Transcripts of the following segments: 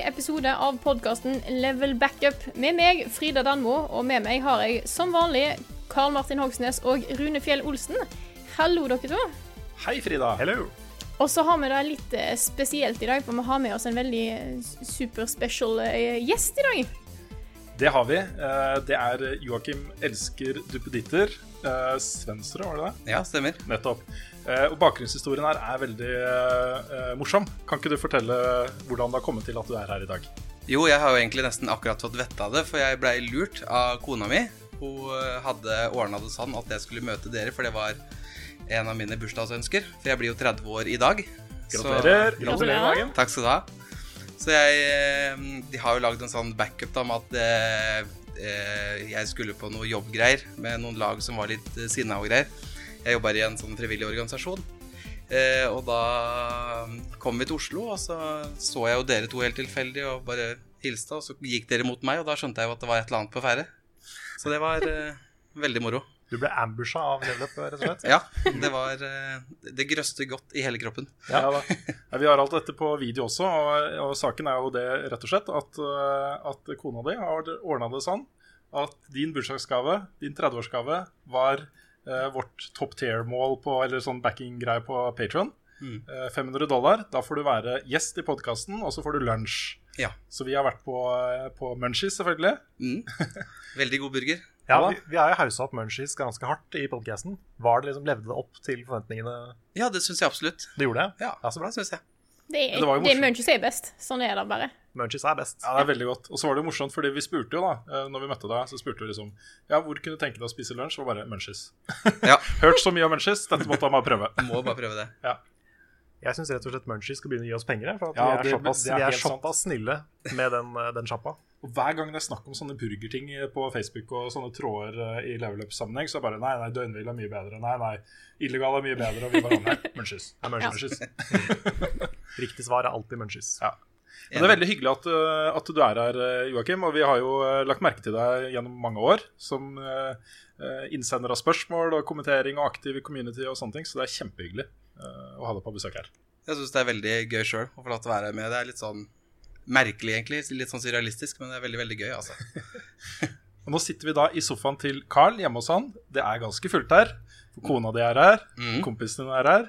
Ny episode av podkasten Level Backup med meg, Frida Danmo, og med meg har jeg som vanlig Karl Martin Hogsnes og Rune Fjell Olsen. Hallo, dere to. Hei, Frida. Hello. Og så har vi det litt eh, spesielt i dag, for vi har med oss en veldig eh, super special eh, gjest i dag. Det har vi. Eh, Det er Joakim elsker duppeditter. Eh, Svensrud, var det det? Ja, stemmer. Nettopp. Eh, Og bakgrunnshistorien her er veldig eh, morsom. Kan ikke du fortelle hvordan det har kommet til at du er her i dag? Jo, jeg har jo egentlig nesten akkurat fått vetta det, for jeg blei lurt av kona mi. Hun eh, hadde ordna det sånn at jeg skulle møte dere, for det var en av mine bursdagsønsker. For jeg blir jo 30 år i dag. Gratulerer. Så, Gratulerer med dagen. takk skal du ha. Så jeg eh, De har jo lagd en sånn backup da med at eh, jeg skulle på noe jobbgreier med noen lag som var litt sinna og greier. Jeg jobber i en sånn frivillig organisasjon. Eh, og da kom vi til Oslo, og så så jeg jo dere to helt tilfeldig og bare hilste, og så gikk dere mot meg, og da skjønte jeg jo at det var et eller annet på ferde. Så det var eh, veldig moro. Du ble ambusha av level up, rett og slett? Ja, det var eh, Det grøste godt i hele kroppen. Ja, da. Ja, Vi har alt dette på video også, og, og saken er jo det rett og slett at, eh, at kona di har ordna det sånn at din bursdagsgave, din 30-årsgave, var vårt top tier-mål på eller sånn backing-greie på Patron. Mm. 500 dollar. Da får du være gjest i podkasten, og så får du lunsj. Ja. Så vi har vært på, eh, på Munchies, selvfølgelig. Mm. Veldig god burger. Ja, vi, vi har jo haussa opp Munchies ganske hardt i podcasten. Var det liksom, Levde det opp til forventningene Ja, det syns jeg absolutt. det gjorde? det? Ja, Ja, så bra. Synes syns jeg. Det er, Det det er. Munchies er best. Sånn er det bare. Munchies er best. Ja, det er veldig godt. Og så var det jo morsomt, fordi vi spurte jo da, eh, når vi møtte deg, så spurte vi liksom Ja, hvor kunne du tenke deg å spise lunsj? Og bare Munchies. Ja, Hørt så mye om Munchies, dette måtte han bare prøve. må bare prøve det. Ja. Jeg syns rett og slett Munchies skal begynne å gi oss penger. For at Ja, vi er det- såpass, det er vi er såpass snille med den, eh, den sjappa. Og hver gang det er snakk om sånne burgerting på Facebook og sånne tråder eh, i level up-sammenheng, så er bare nei, nei, døgnhvil er mye bedre. Nei, nei, illegal er mye bedre. Og vi bare nei, Munchies. Ja. Riktig svar er alltid Munchies. Ja. Men det er veldig hyggelig at, uh, at du er her, uh, Joakim. Og vi har jo uh, lagt merke til deg gjennom mange år som innsender av spørsmål og kommentering og aktiv i community og sånne ting, så det er kjempehyggelig å ha deg på besøk her. Jeg syns det er veldig gøy sjøl å få lov til å være med. Det er litt sånn merkelig, egentlig. Litt sånn surrealistisk, men det er veldig, veldig gøy, altså. Og nå sitter vi da i sofaen til Carl hjemme hos han. Det er ganske fullt her. For kona di er her, Mm. kompisene er her.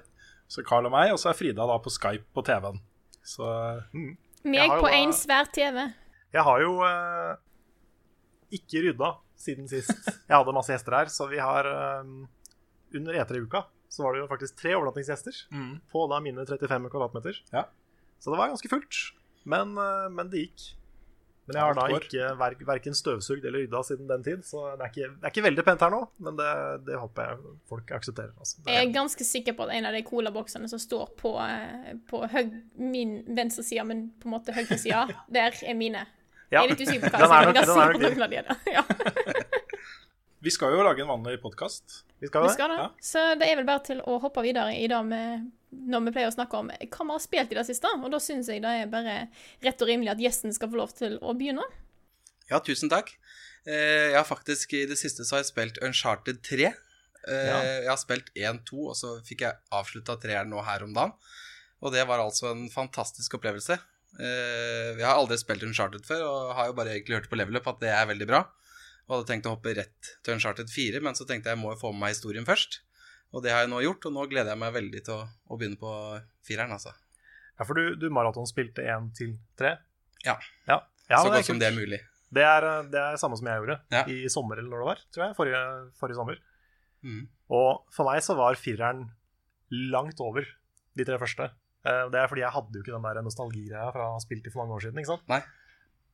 Så Carl og meg, og så er Frida da på Skype på TV-en. Så mm. Meg på én svær TV. Jeg har jo eh, ikke rydda siden sist jeg hadde masse gjester her, så vi har eh, Under E3-uka så var det jo faktisk tre overnattingsgjester på da mine 35 kvadratmeter. Ja. Så det var ganske fullt. Men, eh, men det gikk. Men jeg har da ikke ver verken støvsugd eller rydda siden den tid, så det er ikke, det er ikke veldig pent her nå. Men det, det håper jeg folk aksepterer. Altså. Er... Jeg er, er ganske sikker på at en av de colaboksene som står på, eh, på høg, min venstre side, men på en måte høyre side, der er mine. ja, Jeg er litt usikker på hva den er jeg nok, sier, den er er av er det. Ja, vi skal jo lage en vanlig podkast. Vi skal vi skal det. Ja. Så det er vel bare til å hoppe videre i det med når vi pleier å snakke om hva vi har spilt i det siste. Og da syns jeg det er bare rett og rimelig at gjesten skal få lov til å begynne. Ja, tusen takk. Eh, Jeg har faktisk i det siste så har jeg spilt Uncharted 3. Eh, Jeg har spilt 1-2, og så fikk jeg avslutta treeren nå her om dagen. Og det var altså en fantastisk opplevelse. Eh, Jeg har aldri spilt Uncharted før, og har jo bare egentlig hørt på Level Up at det er veldig bra. Og hadde tenkt å hoppe rett til Uncharted 4, men så tenkte jeg jeg må jo få med meg historien først. Og det har jeg nå gjort, og nå gleder jeg meg veldig til å, å begynne på fireren, altså. Ja, for du, du maratonspilte 1 til 3? Ja. ja. ja så godt som det er mulig. Det er, det er samme som jeg gjorde Ja. i sommer, eller når det var, tror jeg. Forrige, forrige sommer. Mm. Og for meg så var fireren langt over de tre første. Eh, Det er fordi jeg hadde jo ikke den der nostalgigreia fra spilt i for mange år siden. ikke sant? Nei.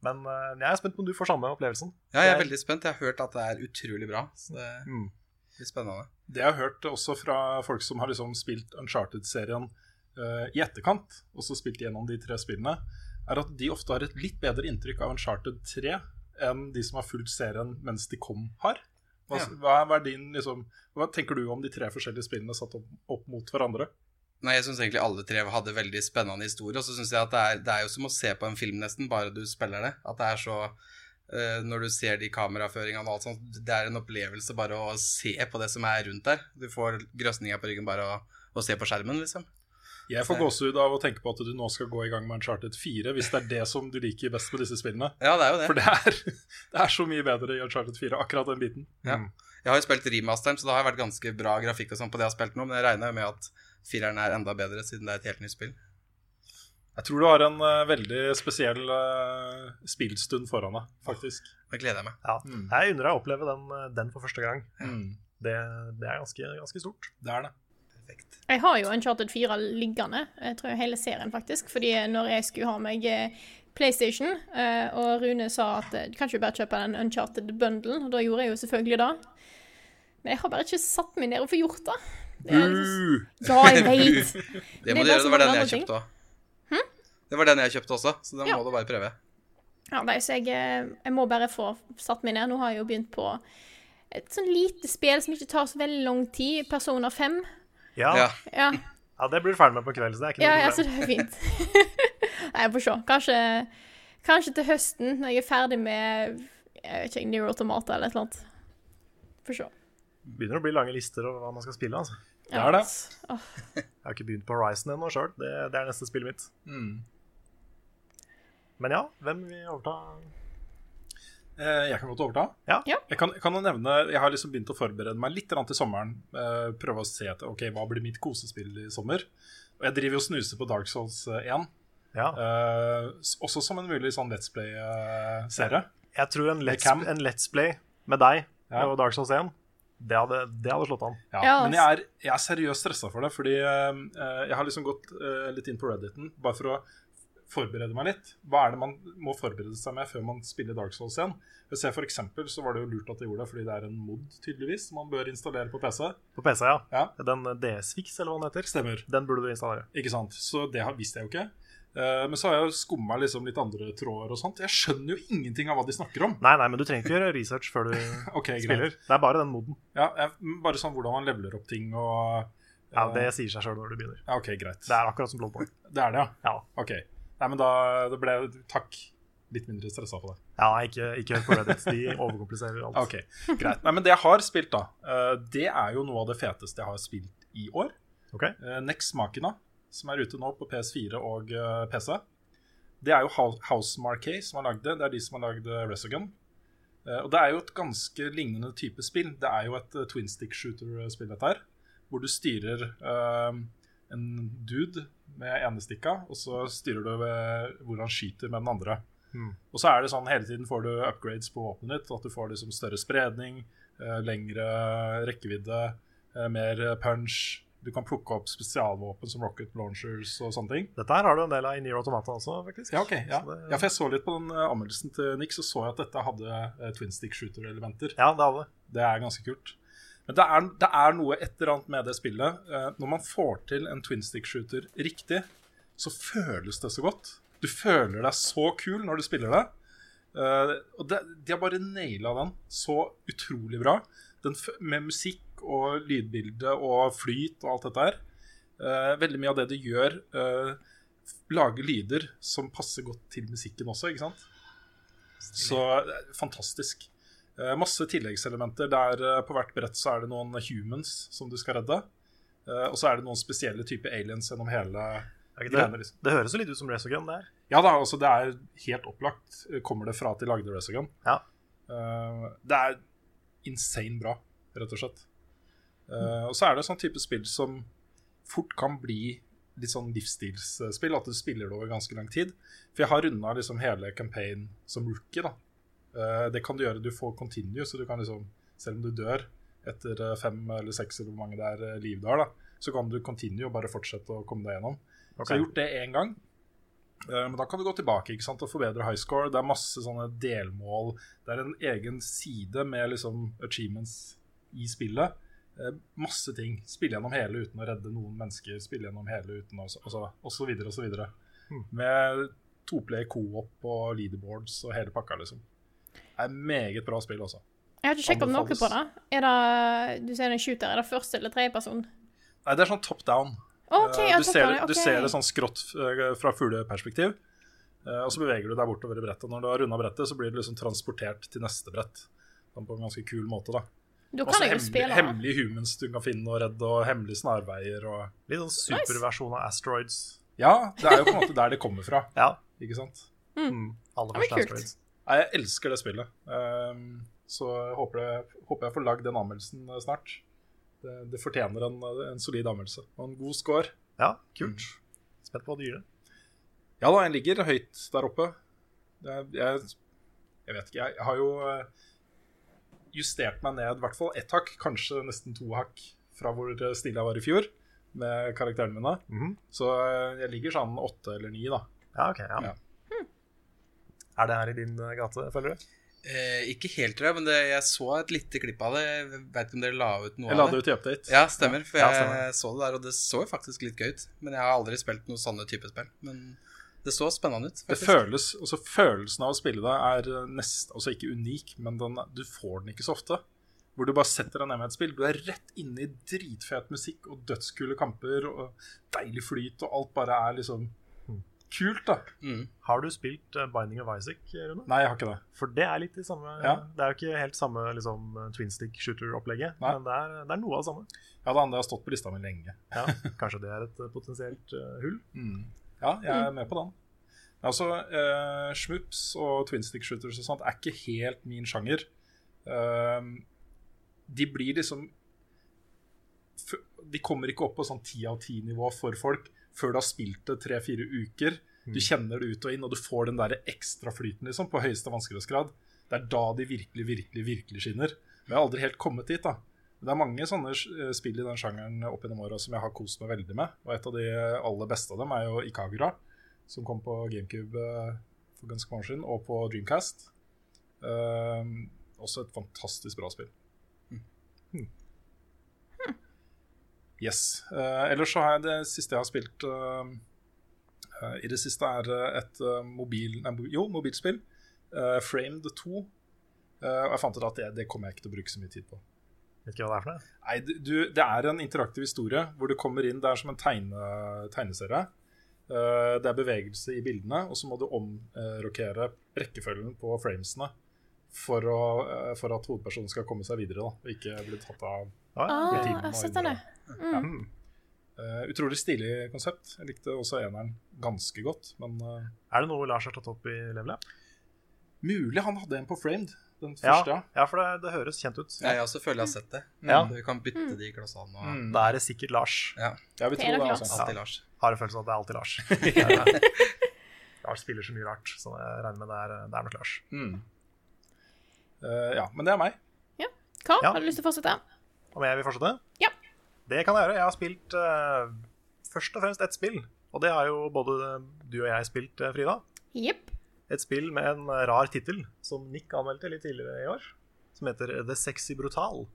Men eh, jeg er spent på om du får samme opplevelsen. Ja, jeg er veldig spent. Jeg har hørt at det er utrolig bra. Så det Mm. blir spennende. Det jeg har hørt også fra folk som har liksom spilt Uncharted-serien uh, i etterkant, og så spilt gjennom de tre spillene, er at de ofte har et litt bedre inntrykk av Uncharted 3 enn de som har fulgt serien mens de kom, har. Hva, Ja. hva, hva, er din, liksom, hva tenker du om de tre forskjellige spillene satt opp, opp mot hverandre? Nei, jeg syns egentlig alle tre hadde veldig spennende historier. Og så syns jeg at det er, det er jo som å se på en film, nesten, bare du spiller det. At det er så uh, Når du ser de kameraføringene og alt sånt, det er en opplevelse bare å se på det som er rundt der. Du får grøsninger på ryggen bare å, å se på skjermen, liksom. Jeg får gåsehud av å tenke på at du nå skal gå i gang med Uncharted 4, hvis det er det som du liker best med disse spillene. Ja, det er jo det. For det er, det er så mye bedre i Uncharted 4, akkurat den biten. Ja. Jeg har jo spilt remasteren, så det har vært ganske bra grafikk og sånn på det jeg har spilt nå, men jeg regner jo med at fireren er enda bedre, siden det er et helt nytt spill. Jeg tror du har en uh, veldig spesiell uh, spillstund foran deg, faktisk. Det gleder jeg meg. Ja. Jeg unner deg å oppleve den, eh, den for første gang. Mm. Det, det er ganske, ganske stort. Det er det. Jeg har jo Uncharted 4 liggende, jeg tror hele serien faktisk. Fordi når jeg skulle ha meg PlayStation, eh, og Rune sa at du kan ikke bare kjøpe den Uncharted-bundlen, og da gjorde jeg jo selvfølgelig det. Men jeg har bare ikke satt meg ned og fått gjort det. det er, ja, jeg vet. Det Det må du gjøre. Det var den jeg kjøpte òg. Det var den jeg kjøpte også, så den Ja. må du bare prøve. Ja, nei, så jeg, eh, jeg må bare få satt meg ned. Nå har jeg jo begynt på et sånn lite spill som ikke tar så veldig lang tid. Persona 5. Ja, Ja. Ja, det blir du ferdig med på kvelden, så det er ikke ja, problem. ja så det er fint. nei, jeg får se. Kanskje, kanskje til høsten, når jeg er ferdig med jeg vet ikke, Near Automata eller et eller annet. Får se. Begynner å bli lange lister over hva man skal spille. altså. Det er det. Jeg har ikke begynt på Horizon ennå sjøl. Det, det er neste spillet mitt. Mm. Men ja, hvem vil overta? Eh, Jeg kan godt overta. Ja. Ja. Jeg kan, kan nevne, jeg har liksom begynt å forberede meg litt til sommeren. Eh, prøve å se etter ok, hva blir mitt kosespill i sommer. Og jeg driver jo og snuser på Dark Souls eh, 1. Ja. Eh, også som en mulig sånn Let's Play-serie. Jeg tror en let's, en let's play med deg Ja. og Dark Souls 1, det hadde, det hadde slått an. Ja, Ja, men jeg er, jeg er seriøst stressa for det, fordi uh, jeg har liksom gått uh, litt inn på Redditen bare for å forberede meg litt. Hva er det man må forberede seg med før man spiller Dark Souls igjen? Jeg for eksempel så var det jo lurt at de gjorde det, fordi det er en mod tydeligvis man bør installere på PC. På PC, ja. Ja. Den DS-Fix, eller hva den heter. Stemmer. Den burde du installere. Ikke sant? Så det visste jeg jo ikke. Eh, men så har jeg skumma liksom litt andre tråder og sånt. Jeg skjønner jo ingenting av hva de snakker om. Nei, nei, men du trenger ikke gjøre research før du okay, spiller. greit. Det er bare den moden. Ja, jeg, bare sånn hvordan man leveler opp ting og Ja, eh, Det sier seg sjøl når du begynner. ja, Ok, greit. Det er akkurat som Bloodborne. Det er det, ja? Ja, Ok. Nei, men da det ble Takk. Litt mindre stressa på det. ja ikke, ikke hør på Reddit. De overkompliserer alt. Ok, greit. Nei, men det jeg har spilt, da, uh, det er jo noe av det feteste jeg har spilt i år. Ok? Eh, Nex Machina, som er ute nå på PS4 og eh, PC. Det er jo Hou- House Marquee som har lagd det. Det er de som har lagd eh, Resogun. Eh, og det er jo et ganske lignende type spill. Det er jo et twin stick shooter-spill, dette her. Hvor du styrer uh, en dude med ene stikka, og så styrer du ved hvor han skyter med den andre. Mm. Og så er det sånn hele tiden får du upgrades på våpenet ditt. At du får liksom større spredning, uh, lengre rekkevidde, uh, mer punch. Du kan plukke opp spesialvåpen som rocket launchers og sånne ting. Dette her har du en del av i Near Automata også, faktisk. Ja, ok. Ja, det- ja for jeg så litt på den eh, anmeldelsen til Nick, så så jeg at dette hadde uh, twin stick shooter-elementer. Ja, det hadde det. Det er ganske kult. Men det er, det er noe et eller annet med det spillet. Uh, når man får til en twin stick shooter riktig, så føles det så godt. Du føler deg så kul når du spiller det. Uh, og det, de har bare naila den så utrolig bra. Den, med musikk og lydbilde og flyt og alt dette her. Eh, veldig mye av det du gjør, uh, lager lyder som passer godt til musikken også, ikke sant? Så det er fantastisk. Eh, masse tilleggselementer der eh, på hvert brett så er det noen humans som du skal redde. Eh, og så er det noen spesielle typer aliens gjennom hele ikke greiene. det, Liksom. det høres jo litt ut som Resogun, det her. Ja da, altså det er helt opplagt. eh, Kommer det fra at de lagde Resogun. Ja. Eh, det er insane bra, rett og slett. Eh, og så er det sånn type spill som fort kan bli litt sånn livsstilsspill, at du spiller det over ganske lang tid. For jeg har runda liksom hele campaign som rookie, da. Uh, det kan du gjøre, du får continue, så du kan liksom, selv om du dør etter eh, fem eller seks eller hvor mange det er liv du har, da, så kan du continue og bare fortsette å komme deg gjennom. Så jeg har gjort det én gang. Men da kan du gå tilbake ikke sant, og forbedre high score. Det er masse sånne delmål. Det er en egen side med liksom achievements i spillet. Eh, Masse ting. Spille gjennom hele uten å redde noen mennesker. Spille gjennom hele uten å altså, Og så videre og så videre. Med toplay co-op og leaderboards og hele pakka, liksom. Det er meget bra spill, også. Jeg har ikke sjekket noe på det. Er det Du ser en shooter. Er det første eller tredje person? Nei, det er sånn top down. OK, Eh, du, ser, det, du ser det sånn skrått eh, fra fugleperspektiv, eh, og så beveger du deg bortover i brettet. Når du har runda brettet, så blir du liksom transportert til neste brett. Sånn på en ganske kul måte, da. Da kan jeg jo hemmelig- spille. hemmelige humans du kan finne og redde, og hemmelige snarveier og Litt sånn superversjon av Asteroids. Ja, det er jo på en måte der det kommer fra, Ja. ikke sant? Mm. Aller første. Asteroids. Nei, jeg elsker det spillet. Um, så jeg håper, jeg, håper jeg får lagd den anmeldelsen eh, snart. Det, det fortjener en, en solid anmeldelse og en god score. Ja, kult. Spent på hva du gir det. Ja da, jeg ligger høyt der oppe. Det er, jeg, jeg vet ikke, jeg, jeg har jo eh, justert meg ned i hvert fall ett hakk, kanskje nesten to hakk, fra hvor stille jeg var i fjor med karakterene mine. Mhm. Så eh, jeg ligger sånn åtte eller ni, da. Ja, ok. Ja. Ja. Er det her i din eh, gate, føler du? Eh, ikke helt, tror jeg, men det, jeg så et lite klipp av det. Jeg vet ikke om dere la ut noe Jeg la av det det? ut i update. Ja, stemmer. For Ja, jeg stemmer. så det der, og det så jo faktisk litt gøy ut. Men jeg har aldri spilt noe sånne type spill. Men det så spennende ut. Det føles, altså Følelsen av å spille det er eh, nest, altså ikke unik, men den, du får den ikke så ofte. Hvor du bare setter deg ned med et spill. Du er rett inne i dritfet musikk og dødskule kamper og deilig flyt, og alt bare er liksom kult, da. Mm. Har du spilt eh, Binding of Isaac, Rune? Nei, jeg har ikke det. For det er litt det samme Ja. Det er jo ikke helt samme liksom, twin stick shooter-opplegget, men det er, det er noe av det samme. Ja, det andre har stått på lista mi lenge. Ja, kanskje det er et eh, potensielt uh, hull? Ja, jeg er med på den. Altså, eh, Schmups og twin stick shooters og sånt er ikke helt min sjanger. Eh, de blir liksom De kommer ikke opp på sånn ti av ti-nivå for folk før du har spilt det tre-fire uker. Du kjenner det ut og inn, og du får den der ekstra flyten liksom, på høyeste vanskelighetsgrad. Det er da de virkelig, virkelig, virkelig skinner. Men jeg har aldri helt kommet dit. da det er mange sånne eh, spill i den sjangeren opp gjennom åra som jeg har kost meg veldig med. Og et av de aller beste av dem er jo Ikagura, som kom på GameCube eh, for ganske mange år siden, og på Dreamcast. Eh, også et fantastisk bra spill. Hmm. Yes. Uh, ellers så har jeg det siste jeg har spilt uh, uh, i det siste, er et mobil, nei, jo, mobilspill. Framed 2. Eh, og jeg fant ut at det, det kommer jeg ikke til å bruke så mye tid på. Vet ikke hva det er for noe. Nei, du, det er en interaktiv historie hvor du kommer inn Det er som en tegne, tegneserie. Eh, det er bevegelse i bildene, og så må du omrokere rekkefølgen på framesene for, å, eh, for at hovedpersonen skal komme seg videre da, og ikke bli tatt av Ah, timen. Mm. Eh, utrolig stilig konsept. Jeg likte også eneren ganske godt. Men Er det noe Lars har tatt opp i levelet? Mulig han hadde en på Framed, den Ja, første. ja. ja, for det, det høres kjent ut. Ja, jeg også føler jeg har sett det. Ja. Vi kan bytte de glassene. og Mm. Da er det sikkert Lars. Ja, vi tror Det er. Altså. alltid Lars. Har en følelse av at det er alltid Lars. Lars spiller så mye rart, så jeg regner med det er, det er nok Lars. Mm. Uh, ja, men det er meg. Karl, Ja. har du lyst til å fortsette? Om jeg vil fortsette? Ja. Det kan jeg gjøre. Jeg har spilt uh, først og fremst ett spill. Og det har jo både du og jeg spilt, eh, Frida. Jepp. Et spill med en rar tittel, som Nick anmeldte litt tidligere i år. Som heter The Sexy Brutal.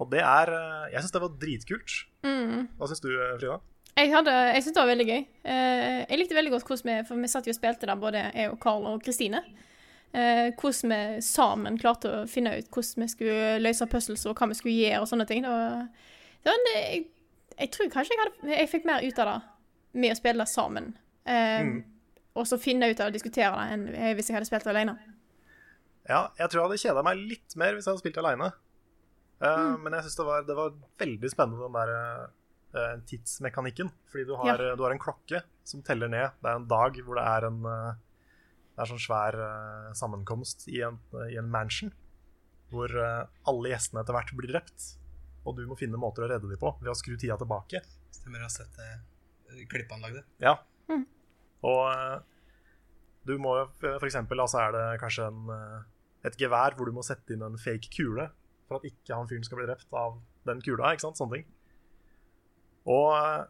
Og det er eh, Jeg syns det var dritkult. Hva syns du, eh, Frida? Jeg, hadde, jeg syntes det var veldig gøy. Eh, jeg likte veldig godt hvordan vi For vi satt jo og spilte der, både jeg og Carl og Kristine. Hvordan vi sammen klarte å finne ut hvordan vi skulle løse puzzles og hva vi skulle gjøre og sånne ting. Det var, det var en, jeg, jeg tror kanskje jeg, hadde, jeg fikk mer ut av det med å spille sammen. Eh, Og så finne ut av å diskutere det enn hvis jeg hadde spilt alene. Ja, jeg tror jeg hadde kjeda meg litt mer hvis jeg hadde spilt alene. Uh, mm. Men jeg syns det, var- det var veldig spennende, den der uh, tidsmekanikken. Fordi du har, Ja. du har en klokke som teller ned. Det er en dag hvor det er en uh, Det er sånn svær eh, sammenkomst i en, i en mansion. Hvor eh, alle gjestene etter hvert blir drept. Og du må finne måter å redde dem på ved å skru tida tilbake. Stemmer, jeg har sett det klippet Ja. lagde. Og eh, du må jo f.eks. altså er det kanskje en, eh, et gevær hvor du må sette inn en fake kule for at ikke han fyren skal bli drept av den kula, ikke sant? Sånne ting. Og eh,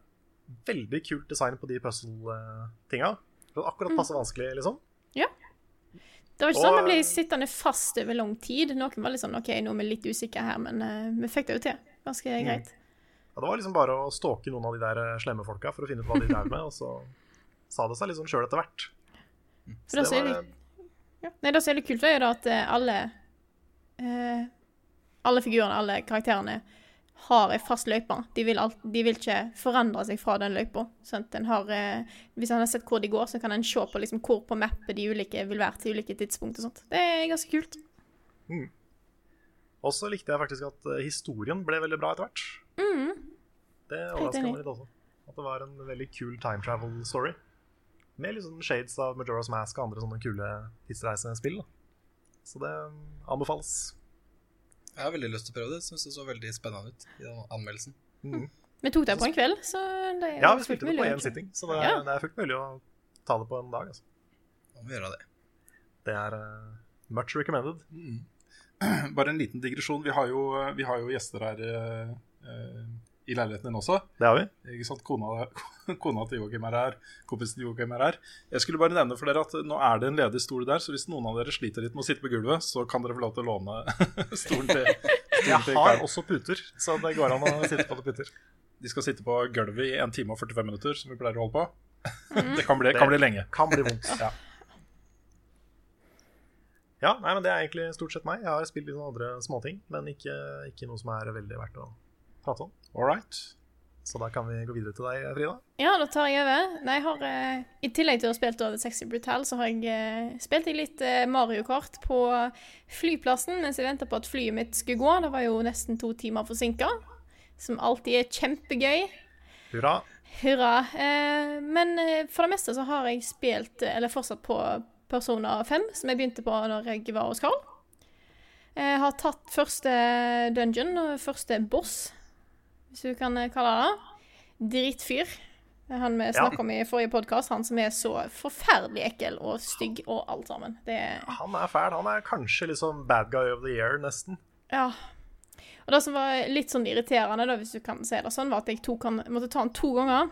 veldig kult design på de puzzle-tinga. Akkurat passe vanskelig, liksom. Ja. Det var ikke sånn at vi ble sittende fast over lang tid. Noen var litt sånn OK, nå er vi litt usikre her, men uh, vi fikk det jo til. Ganske Mm. greit. Ja, det var liksom bare å stalke noen av de der slemme folka for å finne ut hva de drev med, og så sa det seg liksom sjøl etter hvert. For det er litt, ja. Nei, det som er litt kult, er jo at eh, alle eh, Alle figurene, alle karakterene, har ei fast løype. De vil, de vil ikke forandre seg fra den løypa. Sånn at eh, Hvis han har sett hvor de går, så kan en se på liksom, hvor på mappet de ulike vil være til ulike tidspunkt og sånt. Det er ganske kult. Og så likte jeg faktisk at eh, historien ble veldig bra etter hvert. Det overraska meg litt også. At det var en veldig kul time travel story. Med litt sånn shades av Majora's Mask og andre sånne kule tidsreisespill. Så det mm, anbefales. Jeg har veldig lyst til å prøve det. Syns det så veldig spennende ut i den anmeldelsen. Vi tok det på en kveld, så det er Ja, vi spilte det på én sitting, så det er, Ja. det er fullt mulig å ta det på en dag. Altså. Da må vi gjøre det. Det er uh, much recommended. Bare en liten digresjon. Vi har jo, vi har jo gjester her uh, eh, i leiligheten din også. Det har vi. Ikke sant? Kona, kona til Joakim er her, kompisen til Joakim er her. Jeg skulle bare nevne for dere at nå er det en ledig stol der, så hvis noen av dere sliter litt med å sitte på gulvet, så kan dere få lov til å låne stolen til, stolen Jeg til har også puter, så det går an å sitte på det puter. De skal sitte på gulvet i 1 time og 45 minutter, som vi pleier å holde på. Det kan bli, kan bli lenge. Kan bli vondt. Ja. Ja, nei, men Det er egentlig stort sett meg. Jeg har spilt litt andre småting, men ikke, ikke noe som er veldig verdt å prate om. All right. Så da kan vi gå videre til deg, Frida. Ja, da tar jeg over. Nei, jeg har, uh, I tillegg til å ha spilt over Sexy Brutal, så har jeg uh, spilt jeg litt uh, Mario Kart på flyplassen mens jeg venta på at flyet mitt skulle gå. Det var jo nesten to timer forsinka, som alltid er kjempegøy. Hurra. Hurra. Eh, men for det meste så har jeg spilt, eller fortsatt på Persona 5, som jeg begynte på når jeg var hos Carl. Jeg har tatt første dungeon og første boss, hvis du kan eh, kalle det det. Drittfyr. Han vi snakka om i forrige podkast, han som er så forferdelig ekkel og stygg og alt sammen. Det er Han er fæl. Han er kanskje liksom bad guy of the year, nesten. Ja. Og det som var litt sånn irriterende, da, hvis du kan si det sånn, var at jeg han, måtte ta han to ganger.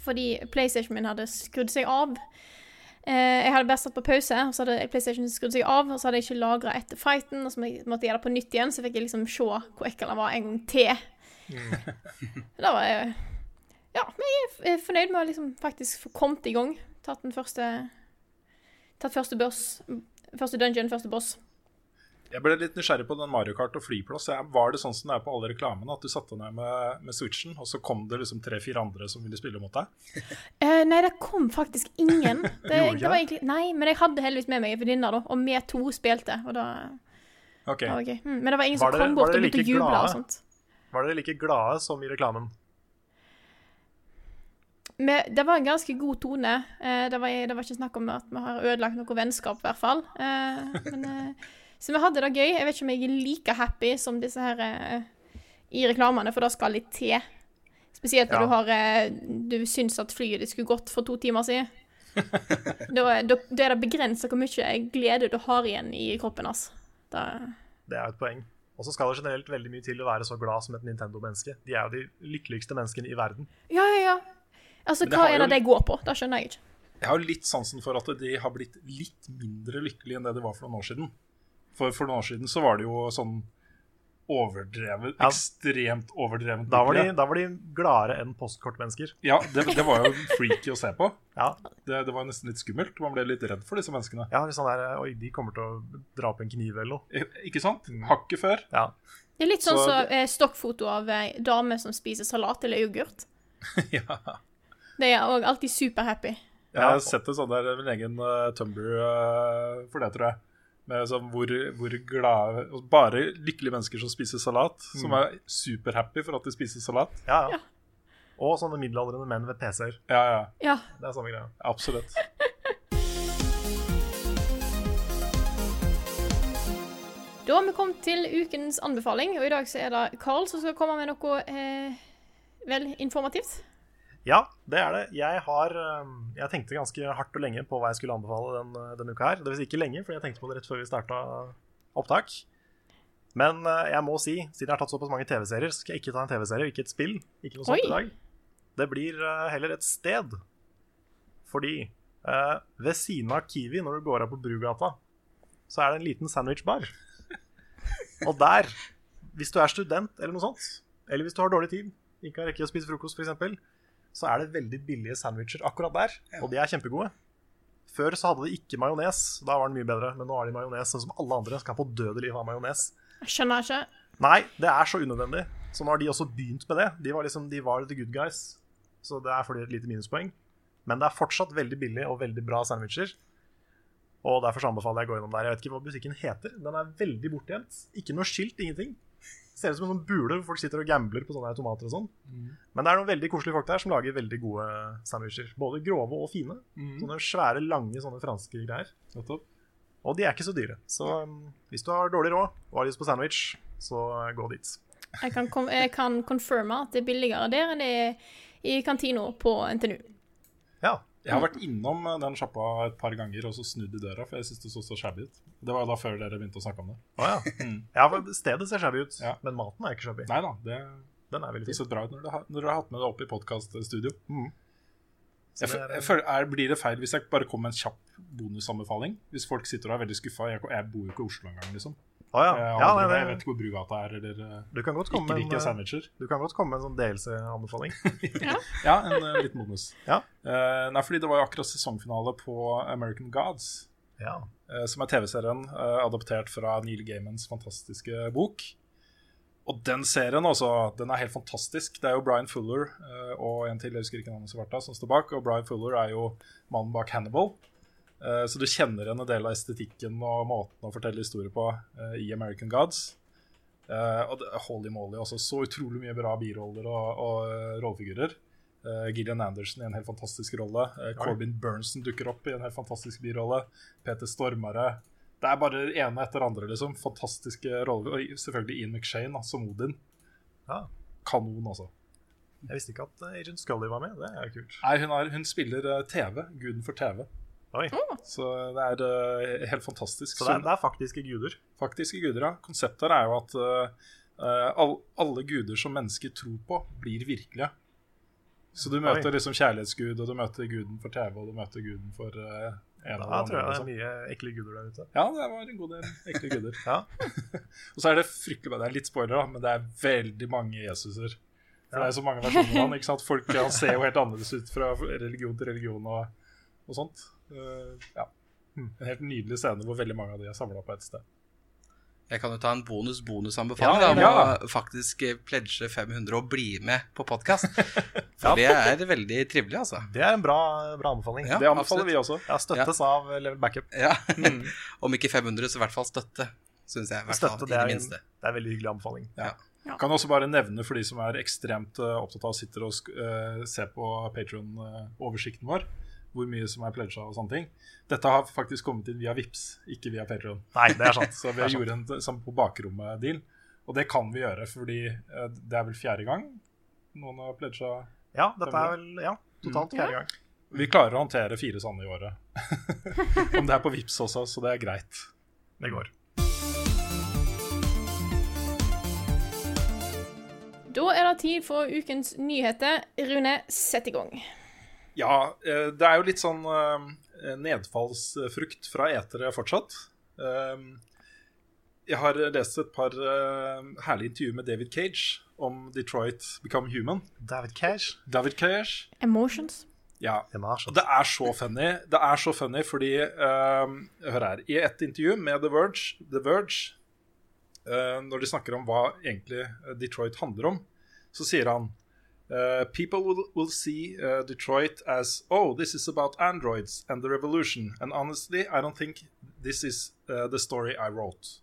Fordi PlayStation min hadde skrudd seg av. Eh, jeg hadde bare satt på pause, og så hadde PlayStation skrudd seg av. Og så hadde jeg ikke lagra etter fighten, og så måtte jeg gjøre det på nytt igjen. Så fikk jeg liksom se hvor ekkel han var en gang til. Da var jeg Ja, men jeg er fornøyd med å liksom faktisk få kommet i gang. Tatt den første Tatt første børs. Første dungeon, første boss. Jeg ble litt nysgjerrig på den Mario Kart og flyplass. Var det sånn som det er på alle reklamene, at du satte ned med, med switchen, og så kom det liksom tre-fire andre som ville spille mot deg? Eh, nei, det kom faktisk ingen. Det, det var egentlig, nei, men jeg hadde heldigvis med meg en venninne, da, og vi to spilte. Og da okay. da var gøy. Mm, men det var ingen Var som dere- kom bort og dere begynte å juble og sånt. Var dere like glade som i reklamen? Men det var en ganske god tone. Eh, det, var, det var ikke snakk om at vi har ødelagt noe vennskap, i hvert fall. Eh, men, eh, så vi hadde det gøy. Jeg vet ikke om jeg er like happy som disse her i reklamene, for det skal litt til. Spesielt når Ja. du har Du syns at flyet ditt skulle gått for to timer siden. da, da, da er det begrensa hvor mye glede du har igjen i kroppen. Altså. Da, Det er et poeng. Og så skal det generelt veldig mye til å være så glad som et Nintendo-menneske. De er jo de lykkeligste menneskene i verden. ja, ja, ja. Altså, hva er det jo- de går på? Det skjønner jeg ikke. Jeg har litt sansen for at de har blitt litt mindre lykkelige enn det de var for noen år siden. For for noen år siden så var det jo sånn overdrevet, Ja. ekstremt overdrevet. Da var de, da var de gladere enn postkort-mennesker. Ja, det, det var jo freaky å se på. Ja. Det, det var nesten litt skummelt. Man ble litt redd for disse menneskene. ja, sånn der, Oi, de kommer til å dra opp en kniv eller noe. Eh, Ikke sant? Hakket før. Ja. Det er litt sånn Så som eh, stokkfoto av ei dame som spiser salat eller yoghurt. ja. Det er òg alltid superhappy. Jeg har sett en sånn der min egen uh, Tumblr uh, for det, tror jeg. Med sånn hvor, hvor glade og Bare lykkelige mennesker som spiser salat. Som er superhappy for at de spiser salat. Ja, ja. Og sånne middelaldrende menn ved PC-er. Ja, ja. Ja. Det er samme greia. Absolutt. Da har vi kommet til ukens anbefaling, og i dag så er det Carl som skal komme med noe eh, vel informativt. Ja, det er det. Jeg har um, Jeg tenkte ganske hardt og lenge på hva jeg skulle anbefale den, uh, denne uka her. Det vil si ikke lenge, for jeg tenkte på det rett før vi starta opptak. Men uh, jeg må si, siden jeg har tatt såpass mange TV-serier, så skal jeg ikke ta en TV-serie, ikke et spill. Ikke noe sånt Oi. i dag. Det blir eh, heller et sted. Fordi eh, ved siden av Kiwi, når du går av på Brugata, så er det en liten sandwichbar. Og der, hvis du er student eller noe sånt, eller hvis du har dårlig tid, ikke har rekke å spise frokost f.eks., så er det veldig billige sandwicher akkurat der, og de er kjempegode. Før så hadde de ikke majones, da var den mye bedre, men nå har de majones, sånn som alle andre skal på døde liv ha majones. Jeg skjønner ikke. Nei, det er så unødvendig. Så nå har de også begynt med det. De var liksom, de var the good guys, så det er for de et lite minuspoeng. Men det er fortsatt veldig billig og veldig bra sandwicher. Og derfor anbefaler jeg å gå innom der. Jeg vet ikke hva butikken heter. Den er veldig bortgjemt. Ikke noe skilt, ingenting. Ser ut som en sånn bule hvor folk sitter og gambler på sånne her tomater og sånn. Men det er noen veldig koselige folk der som lager veldig gode sandwicher. Både grove og fine. Sånne svære, lange sånne franske greier. Og de er ikke så dyre. Så um, hvis du har dårlig råd og har lyst på sandwich, så gå dit. Jeg kan, kom, jeg kan confirme at det er billigere der enn det er i kantina på NTNU. Ja. Jeg har vært innom eh, den sjappa et par ganger og så snudd i døra, for jeg syns det så så shabby ut. Det var jo da før dere begynte å snakke om det. Oh, ja. ja, for stedet ser shabby ut, Ja. men maten er ikke shabby. Nei da, det, Den er veldig det ser bra ut når dere har, har hatt med det opp i podkaststudio. Er- er, blir det feil hvis jeg bare kommer med en kjapp bonusanbefaling? Hvis folk sitter og er veldig skuffa. Jeg, jeg bor jo ikke i Oslo engang, liksom. Å ja. Jeg, har ja nei, jeg vet ikke hvor Brugata er, eller eh, du kan godt komme ikke liker sandwicher. du kan godt komme med en sånn DLC-anbefaling. Ja, en uh, liten bonus. Ja. Uh, nei, fordi det var jo akkurat sesongfinale på American Gods. Ja. Uh, som er TV-serien eh, adoptert fra Neil Gaimans fantastiske bok. Og den serien også, den er helt fantastisk. Det er jo Brian Fuller eh, og en til, jeg husker ikke navnet som står bak. Og Brian Fuller er jo mannen bak Hannibal. Eh, så du kjenner igjen en del av estetikken og måten å fortelle historier på eh, i American Gods. Eh, og det, Holy moly, også så utrolig mye bra biroller og, og rollefigurer. Gillian Anderson i en helt fantastisk rolle. Corbin Burnson dukker opp i en helt fantastisk birolle. Peter Stormare. Det er bare ene etter andre, liksom. Fantastiske roller. Og selvfølgelig Ian McShane som Odin. Ja. Kanon, altså. Jeg visste ikke at Agent Scully var med. Det er kult. Nei, hun, er, hun spiller TV. Guden for TV. Oi. Så det er eh, helt fantastisk. Så det er, det er faktiske guder. Faktiske guder, ja. Konseptet her er jo at uh, all, alle guder som mennesker tror på, blir virkelige. Så du møter Oi. liksom kjærlighetsgud, og du møter guden for TV, og du møter guden for uh, en Da tror jeg det er liksom. mye ekle guder der ute. Ja, det var en god del ekle guder. Ja. og så er det fryktelig Det er litt spoiler, da, men det er veldig mange Jesuser. For det er så mange versjoner av han. ikke sant? Folk han ser jo helt annerledes ut fra religion til religion og, og sånt. Eh, ja. En helt nydelig scene hvor veldig mange av de er samla på ett sted. Jeg kan jo ta en bonus-bonusanbefaling Ja, da, ja. om å faktisk eh, pledge 500 og bli med på podkast. For det er veldig trivelig, altså. Det er en bra, bra anbefaling. Ja, det anbefaler absolutt. vi også. Ja, støttes av Level Backup. Ja. Om ikke 500, så i hvert fall støtte. Synes jeg. fall, Støtte, i det det er, en, det er en veldig hyggelig anbefaling. Ja. Kan også bare nevne for de som er ekstremt eh, opptatt av å sitte og eh, se på Patron-oversikten vår, hvor mye som er pledga og sånne ting. Dette har faktisk kommet inn via Vips, ikke via Patron. Nei, det er sant. Så vi har gjort en sånn på bakrommet-deal. Og det kan vi gjøre fordi eh, det er vel fjerde gang noen har pledga Ja, dette er vel ja, totalt fjerde gang. Vi klarer å håndtere fire sånne i året. Om det er på Vips også, så det er greit. Det går. Da er det tid for ukens nyheter. Rune, sett i gang. Ja, eh, det er jo litt sånn eh, nedfallsfrukt fra etere fortsatt. Eh, Jeg har lest et par eh, herlige intervjuer med David Cage om Detroit Become Human. David Cage? David Cage. Emotions. Ja. Og det er så funny. Det er så funny fordi eh, Hør her. I et intervju med The Verge, The Verge eh, når de snakker om hva egentlig Detroit handler om, så sier han eh, People will, will see eh, Detroit as Oh, this is about androids and the revolution. And honestly, I don't think this is eh, the story I wrote.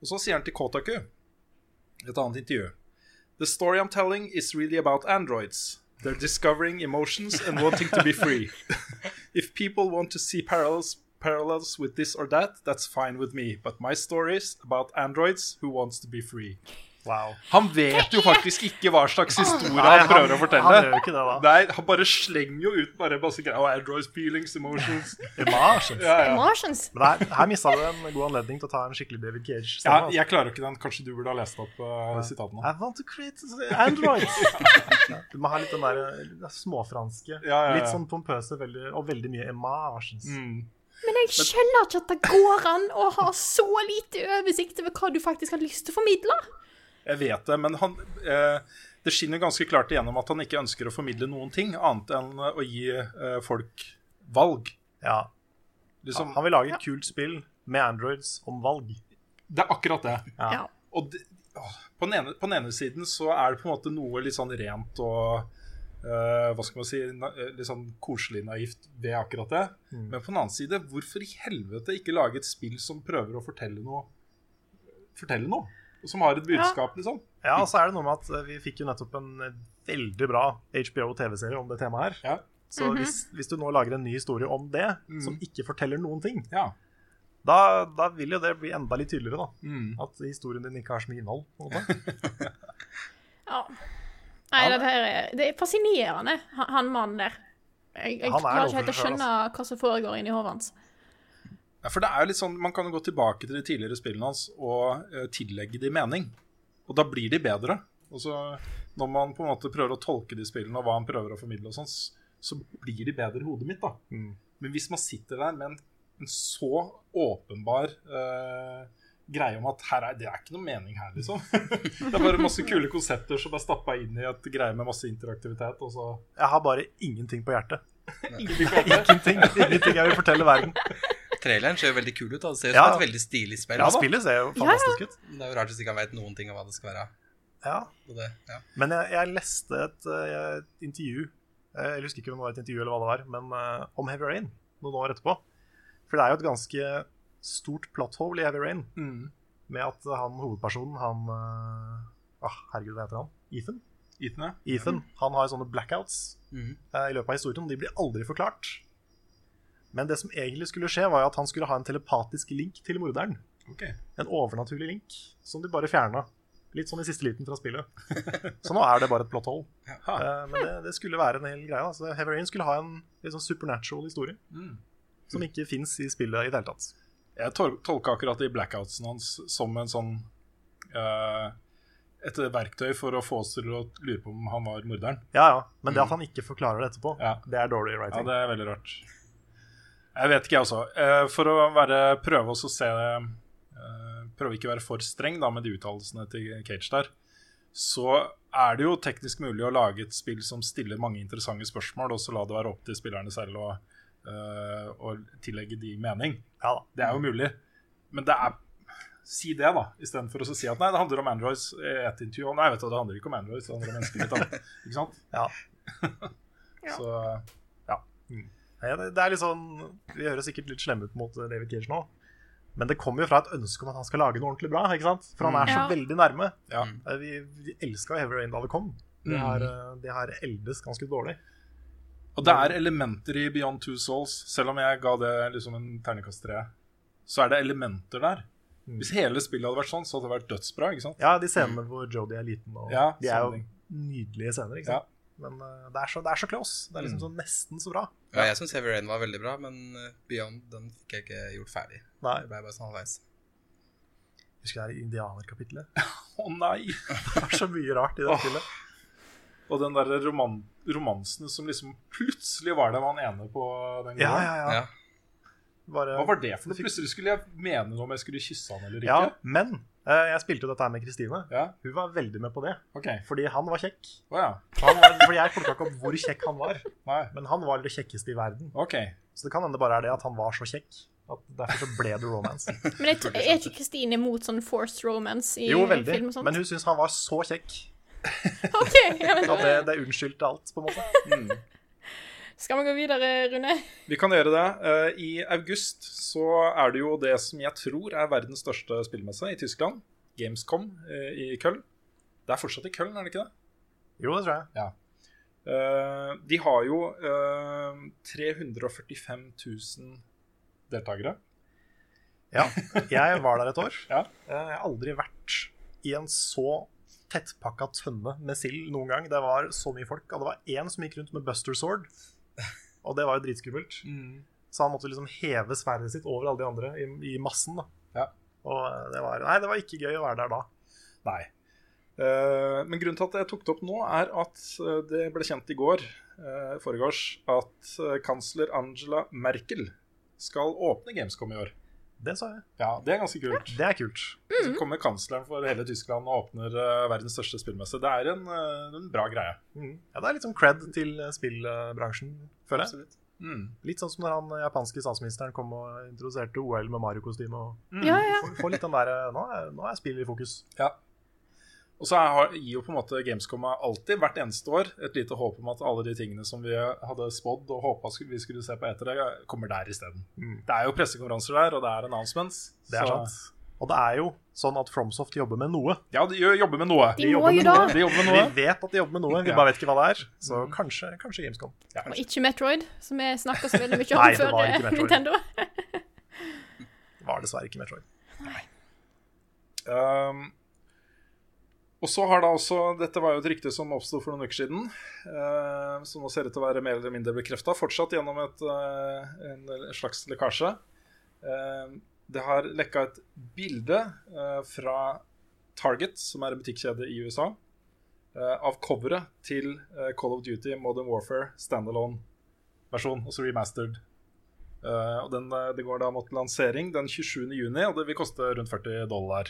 Og så sier han til Kotaku, et annet intervju The story I'm telling is really about androids. They're discovering emotions and wanting to be free. if people want to see parallels parallels with this or that, that's fine with me. But my story is about androids who wants to be free. Wow. Han vet jo faktisk ikke hva slags historie Nei, han prøver å fortelle. Han gjør ikke det, da. Nei, han bare slenger jo ut bare masse greier. Oh, androids, feelings, emotions. Emotions. Ja, ja. Men her, her mista du en god anledning til å ta en skikkelig David Cage. ja, jeg klarer ikke den. Kanskje du burde ha lest opp uh, sitatene. I want to create androids. ja, du må ha litt den der eh, småfranske. Ja, ja, ja. Litt sånn pompøse veldig, og veldig mye emotions. Mm. Men jeg skjønner ikke at det går an å ha så lite oversikt over hva du faktisk har lyst til å formidle. Jeg vet det, men han eh, Det skinner ganske klart igjennom at han ikke ønsker å formidle noen ting annet enn eh, å gi eh, folk valg. Ja. Liksom, Han vil lage et kult spill med androids om valg. Det er akkurat det. Ja. Ja. Og det, på, den ene, på den ene siden så er det på en måte noe litt sånn rent og eh, hva skal man si na, eh, Litt sånn koselig naivt ved akkurat det. Mm. Men på den annen side, hvorfor i helvete ikke lage et spill som prøver å fortelle noe Fortelle noe? Og som har et budskap, liksom? Ja, og så er det noe med at eh, vi fikk jo nettopp en eh, veldig bra HBO-TV-serie om det temaet her. Ja. Så hvis, hvis du nå lager en ny historie om det, Mm. som ikke forteller noen ting, ja. da, da vil jo det bli enda litt tydeligere, da. Mm. At historien din ikke har så mye innhold. på måte. Ja. Nei, det her er, det er fascinerende, han, han mannen der. Jeg, jeg er klarer ikke helt å skjønne hva som foregår inni hodet hans. Ja, for det er jo litt sånn, Man kan jo gå tilbake til de tidligere spillene hans og uh, tillegge de mening. Og da blir de bedre. Og så Når man på en måte prøver å tolke de spillene og hva han prøver å formidle, og sånn, så blir de bedre i hodet mitt. da. Men hvis man sitter der med en, en så åpenbar uh, greie om at her er, det er ikke noe mening her, liksom. det er bare masse kule konsepter som er stappa inn i et greie med masse interaktivitet. og så... Jeg har bare ingenting på hjertet. Ingenting på hjertet. Ingenting, ingenting jeg vil fortelle verden. Traileren ser jo veldig kul ut. da. Det ser ut Ja. som et veldig stilig spill. Ja, da. spillet ser jo fantastisk ut. Det er jo rart hvis ikke han vet noen ting om hva det skal være. Ja. Det, ja. Men jeg, jeg leste et, et intervju eh, Jeg husker ikke om det var et intervju eller hva det var, men uh, om Heavy Rain noen år etterpå. For det er jo et ganske stort plothole i Heavy Rain. Mm. Med at han hovedpersonen, han uh, ah, Herregud, hva heter han? Ethan? Ethan, ja. Ethan, Han har sånne blackouts mm. i løpet av historien. De blir aldri forklart. Men det som egentlig skulle skje, var at han skulle ha en telepatisk link til morderen. Okay. En overnaturlig link som de bare fjerna. Litt sånn i siste liten fra spillet. Så nå er det bare et plot hole. Ha. Eh, men det, det skulle være en hel greie. Altså, Heavy Rain skulle ha en sånn supernatural historie. Mm. Som ikke fins i spillet i det hele tatt. Jeg tol tolka akkurat de blackoutsen hans som en sånn uh Et verktøy for å få oss til å lure på om han var morderen. Ja, ja. Men det at han ikke forklarer det etterpå, Ja. det er dårlig writing. Ja, det er veldig rart. Jeg vet ikke, jeg også. Eh, for å være, prøve å se eh, Prøve ikke å være for streng da, med de uttalelsene til Cage der, så er det jo teknisk mulig å lage et spill som stiller mange interessante spørsmål, og så la det være opp til spillerne selv å, eh, å tillegge de mening. Ja da. Det er jo mulig. Men det er Si det, da, istedenfor å si at nei, det handler om Androids i et intervju. Og nei, vet du, det handler ikke om Androids, det handler om mennesker. litt. Ikke sant? Ja. Så det, det er litt sånn Vi høres sikkert litt slemme ut mot David Cage nå. Men det kommer jo fra et ønske om at han skal lage noe ordentlig bra. ikke sant? For han er så Ja. veldig nærme. ja. Eh, Vi, vi elska Heavy Rain da det kom. Det Mm. har, eh, det har eldes ganske dårlig. Og det er elementer i Beyond Two Souls, selv om jeg ga det liksom en terningkast tre. Så er det elementer der. Hvis hele spillet hadde vært sånn, så hadde det vært dødsbra. ikke sant? Ja, de scenene hvor Jodie er liten, og Mm. Ja, de er jo nydelige scener. ikke sant? Men eh, det, er så, det er så close. Det er Mm. liksom sånn nesten så bra. Ja, jeg syns Heavy Rain var veldig bra, men eh, Beyond den fikk jeg ikke gjort ferdig. Nei. Det ble bare sånn halvveis. Husker det er indianerkapitlet. Å nei! Det er så mye rart i det spillet. Og den der roman romansen som liksom plutselig var det man ene på den gården. ja, ja. Ja. Bare, Hva var det for noe? Plutselig skulle jeg mene noe om jeg skulle kysse han eller ikke. Ja, men jeg spilte jo dette her med Kristine. Ja, Hun var veldig med på det, Okay. fordi han var kjekk. Oh, ja. Han var, fordi jeg plukka ikke opp hvor kjekk han var, Nei. men han var det kjekkeste i verden. Okay. Så det kan hende bare er det at han var så kjekk. At derfor så ble det romance. Men jeg, er ikke Kristine mot sånn forced romance i Jo, veldig. film og sånt? Men hun syns han var så kjekk OK, ja, men at det, det unnskyldte alt, på en måte. Skal vi gå videre, Rune? Vi kan gjøre det. Eh, I august så er det jo det som jeg tror er verdens største spillmesse i Tyskland. Gamescom eh, i Köln. Det er fortsatt i Köln, er det ikke det? Jo, det tror jeg. Eh, de har jo eh, 345 000 deltakere. Ja, jeg var der et år. Ja. Jeg har aldri vært i en så tettpakka tønne med sild noen gang. Det var så mye folk. Og det var én som gikk rundt med Buster Sword, og det var jo dritskummelt. Så han måtte liksom heve sverdet sitt over alle de andre i, i massen. da. Ja. Og det var, nei, det var ikke gøy å være der da. Nei. Uh, men grunnen til at jeg tok det opp nå, er at eh, det ble kjent i går, uh, foregårs, at eh, kansler Angela Merkel skal åpne Gamescom i år. Det sa jeg. Ja, Det er ganske kult. Det er kult. Så kommer kansleren for hele Tyskland og åpner uh, verdens største spillmesse. Det er en, uh, en bra greie. Mm. Ja, det er litt sånn cred til eh, spillbransjen, føler jeg. Absolutt. Mm. Litt sånn som når han japanske statsministeren kom og introduserte OL med Mario-kostyme. og Ja, ja. Får, får litt den der, nå, er, nå er spill i fokus. Ja. Og så gir jo på en måte Gamescom alltid, hvert eneste år, et lite håp om at alle de tingene som vi hadde spådd og håpa vi skulle se på etter det, kommer der isteden. Mm. Det er jo pressekonferanser der, og det er announcements. Det er så- sant. Og det er jo sånn at Fromsoft jobber med noe. Ja, de jobber med noe. De de jobber med noe. De jobber med Vi vet at de jobber med noe, vi Ja. bare vet ikke hva det er. Så kanskje, kanskje Gamescom. Og ikke Metroid, som vi snakka så veldig mye om Nei, det før var ikke. Nintendo. Det var dessverre ikke Metroid. Nei. Um, og så har da også Dette var jo et rykte som oppsto for noen uker siden, eh, som nå ser ut til å være mer eller mindre bekrefta, fortsatt gjennom et, uh, en slags lekkasje. Eh, det har lekka et bilde eh, fra Target, som er en butikkjede i USA, uh, av coveret til uh, Call of Duty Modern Warfare standalone-versjon, altså remastered. Og den, Det går da mot lansering den 27. juni, og det vil koste rundt 40 dollar.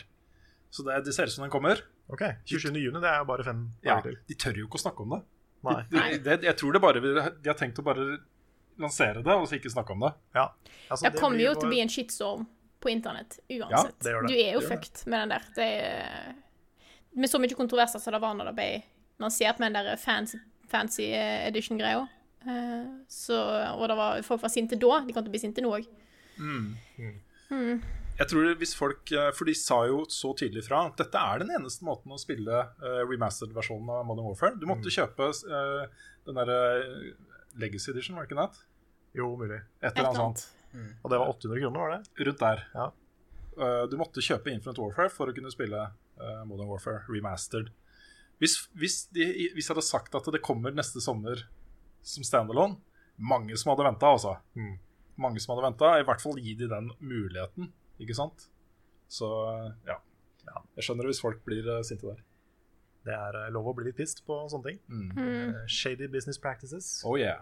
Så det, det ser ut som den kommer. Ok, 27. juni, det er jo bare fem Ja, til. De tør jo ikke å snakke om det. Nei. De, de, jeg tror det bare De har tenkt å bare lansere det, og så ikke snakke om det. Ja. Altså, Det kommer jo til å bli en shitstorm på internett uansett. det gjør det. Du er jo fucked med den der. Det er, med så mye kontroverser som det var når det ble lansert med den der fancy, fancy eh, edition-greia. Eh, så, og det var, folk var sinte da. De kom til å bli sinte nå òg. Jeg tror hvis folk eh, For de sa jo så tydelig fra at dette er den eneste måten å spille uh, remastered-versjonen av Modern Warfare. Du måtte kjøpe uh, den derre Legacy Edition, var det ikke det? Jo, mulig. Et eller annet sånt. Og det var 800 kroner, var det? Rundt der. Ja. Uh, du måtte kjøpe Infinite Warfare for å kunne spille eh, Modern Warfare remastered. Hvis, hvis, de, hvis jeg hadde sagt at det kommer neste sommer som standalone Mange som hadde venta, altså. Mm. Mange som hadde venta. I hvert fall gi de den muligheten, ikke sant? Så ja. Ja. Jeg skjønner hvis folk blir eh, sinte der. Det er eh, lov å bli litt pissed på sånne ting. Mm. Eh, Shady business practices. Oh yeah.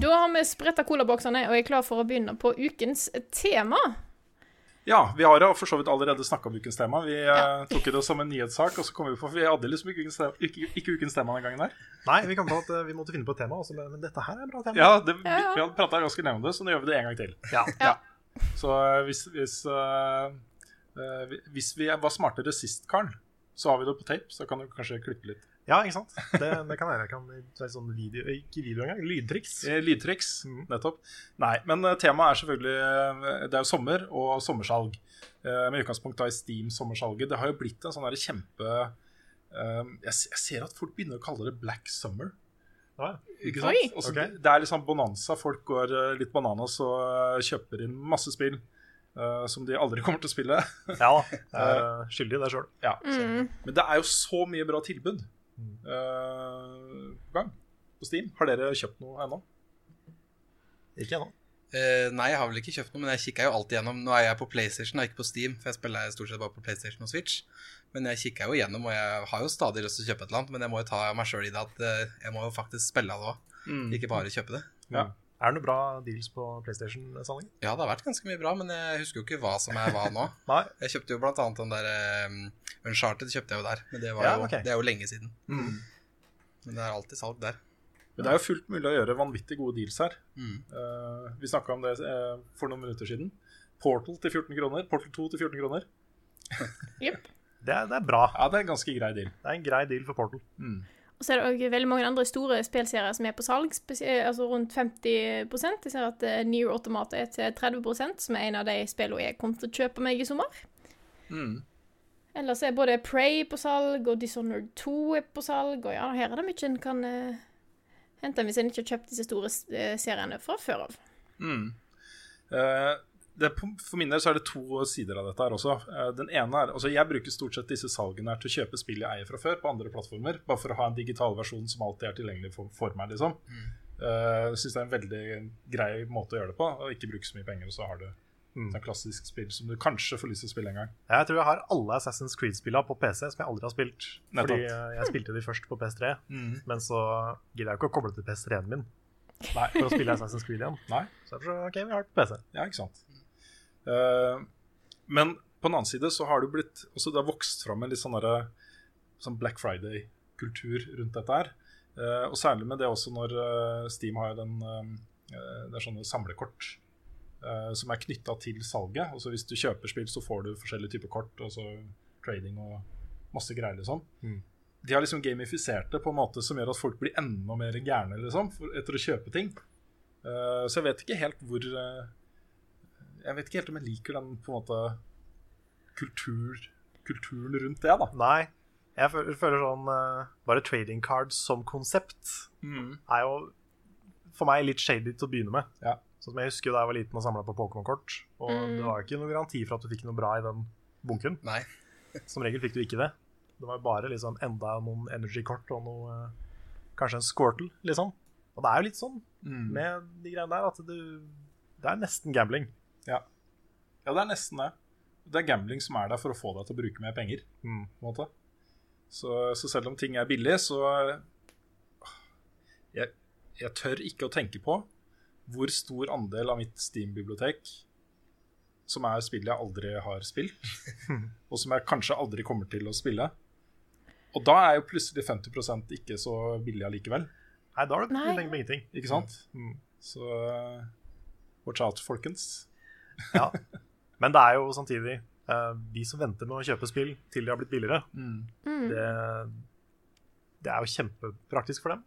Da har vi spretta colaboksene og er klar for å begynne på ukens tema. Ja, vi har for så vidt allerede snakka om ukens tema. Vi eh, Ja. tok det som en nyhetssak, og så kom vi på Vi hadde liksom ikke ukens tema, ikke, ikke ukens tema den gangen der. Nei, vi kom på at eh, vi måtte finne på et tema også, men men dette her er et bra tema. Ja, det, vi, vi hadde prata ganske lenge om det, så nå gjør vi det en gang til. Ja. Ja. Så eh, hvis, hvis, eh, eh, hvis vi var smartere sist, Karen, så har vi det på tape, så kan du kanskje klippe litt. Ja, ikke sant? Det, det kan være. Jeg kan ta et sånn video, ikke video engang, lydtriks. Eh, Lydtriks, Mhm. nettopp. Nei, men eh, temaet er selvfølgelig eh, Det er jo sommer og sommersalg. Eh, Med utgangspunkt da i Steam-sommersalget. Det har jo blitt en sånn der kjempe jeg, jeg ser at folk begynner å kalle det Black Summer. Ja, Ikke sant? Også, okay. Det, det er liksom bonanza. Folk går litt bananas og kjøper inn masse spill Uh, som de aldri kommer til å spille. ja da. Jeg er skyldig i det sjøl. ja, Mm. Men det er jo så mye bra tilbud eh, på gang på Steam. Har dere kjøpt noe ennå? Ikke ennå. Uh, nei, jeg har vel ikke kjøpt noe, men jeg kikka jo alltid gjennom. Nå er jeg på PlayStation og ikke på Steam, for jeg spiller stort sett bare på PlayStation og Switch. Men jeg kikka jo gjennom, og jeg har jo stadig lyst til å kjøpe et eller annet, men jeg må jo ta meg sjøl i det at eh, jeg må jo faktisk spille det òg, ikke bare kjøpe det. Ja. Er det noen bra deals på PlayStation-salget? Ja, det har vært ganske mye bra, men jeg husker jo ikke hva som er hva nå. Nei. Jeg kjøpte jo blant annet den der um, Uncharted kjøpte jeg jo der, men det, var Ja, jo, okay. det er jo lenge siden. Men det er alltid salg der. Men det er jo fullt mulig å gjøre vanvittig gode deals her. Mm. Uh, vi snakka om det uh, for noen minutter siden. Portal til 14 kroner. Portal 2 til 14 kroner. Jepp. Det er, det er bra. Ja, det er en ganske grei deal. Det er en grei deal for Portal. Og så er det òg veldig mange andre store spillserier som er på salg, altså rundt 50 Jeg ser at New Automata er til 30% som er en av de spillene jeg kommer til å kjøpe meg i sommer. Mm. Ellers er både Prey på salg, og Dishonored 2 er på salg, og ja, her er det mye en kan uh, hente hvis en ikke har kjøpt disse store eh, seriene fra før av. Mm. Eh, det, for min del så er det to sider av dette her også. Eh, Den ene er, altså Jeg bruker stort sett disse salgene her til å kjøpe spill jeg eier fra før, på andre plattformer. Bare for å ha en digital versjon som alltid er tilgjengelig for, for meg. liksom mm. Jeg syns det er en veldig grei måte å gjøre det på, og ikke bruke så mye penger. Og så har du et klassisk spill som du kanskje får lyst til å spille en gang. Jeg tror jeg har alle Assassin's Creed-spillene på PC som jeg aldri har spilt. Nettopp. Fordi eh, jeg spilte de først på PS3, Mm. men så gidder jeg ikke å koble til PS3-en min Nei. for å spille Assassin's Creed igjen. Nei. Så jeg tror, ok, vi har det på PC. Ja, ikke sant. Eh, men på den annen side så har det blitt også Det har vokst fram en litt sånn der, sånn Black Friday-kultur rundt dette her. Eh, og særlig med det også når eh, Steam har jo den Det er sånne samlekort som er knytta til salget. Altså Hvis du kjøper spill, så får du forskjellige typer kort, og så trading og masse greier, liksom. Mm. De har liksom gamifisert det på en måte som gjør at folk blir enda mer gærne liksom, etter å kjøpe ting. Så jeg vet ikke helt hvor Jeg vet ikke helt om jeg liker den på en måte kultur, kulturen rundt det, da. Nei, jeg føler, føler sånn eh, Bare trading cards som konsept er jo for meg litt shady til å begynne med. Ja. Sånn som Jeg husker da jeg var liten og samla på Pokémon-kort. Og Mm. det var jo ikke noen garanti for at du fikk noe bra i den bunken. Nei. Som regel fikk du ikke det. Det var jo bare liksom enda noen energy-kort og noe eh, Kanskje en Squirtle, liksom. Og det er jo litt sånn Mm. med de greiene der at du Det er nesten gambling. Ja. ja, det er nesten det. Det er gambling som er der for å få deg til å bruke mer penger. Mm. måte. Så, så selv om ting er billig, så jeg, jeg tør ikke å tenke på hvor stor andel av mitt Steam-bibliotek som er spill jeg aldri har spilt, og som jeg kanskje aldri kommer til å spille. Og da er jo plutselig 50% ikke så billig allikevel. Nei, da har du ikke tenkt på ingenting. Ikke sant? Mm. Så watch out, folkens. Ja. Men det er jo samtidig uh, de som venter med å kjøpe spill til de har blitt billigere, Mm. det, det er jo kjempepraktisk for dem.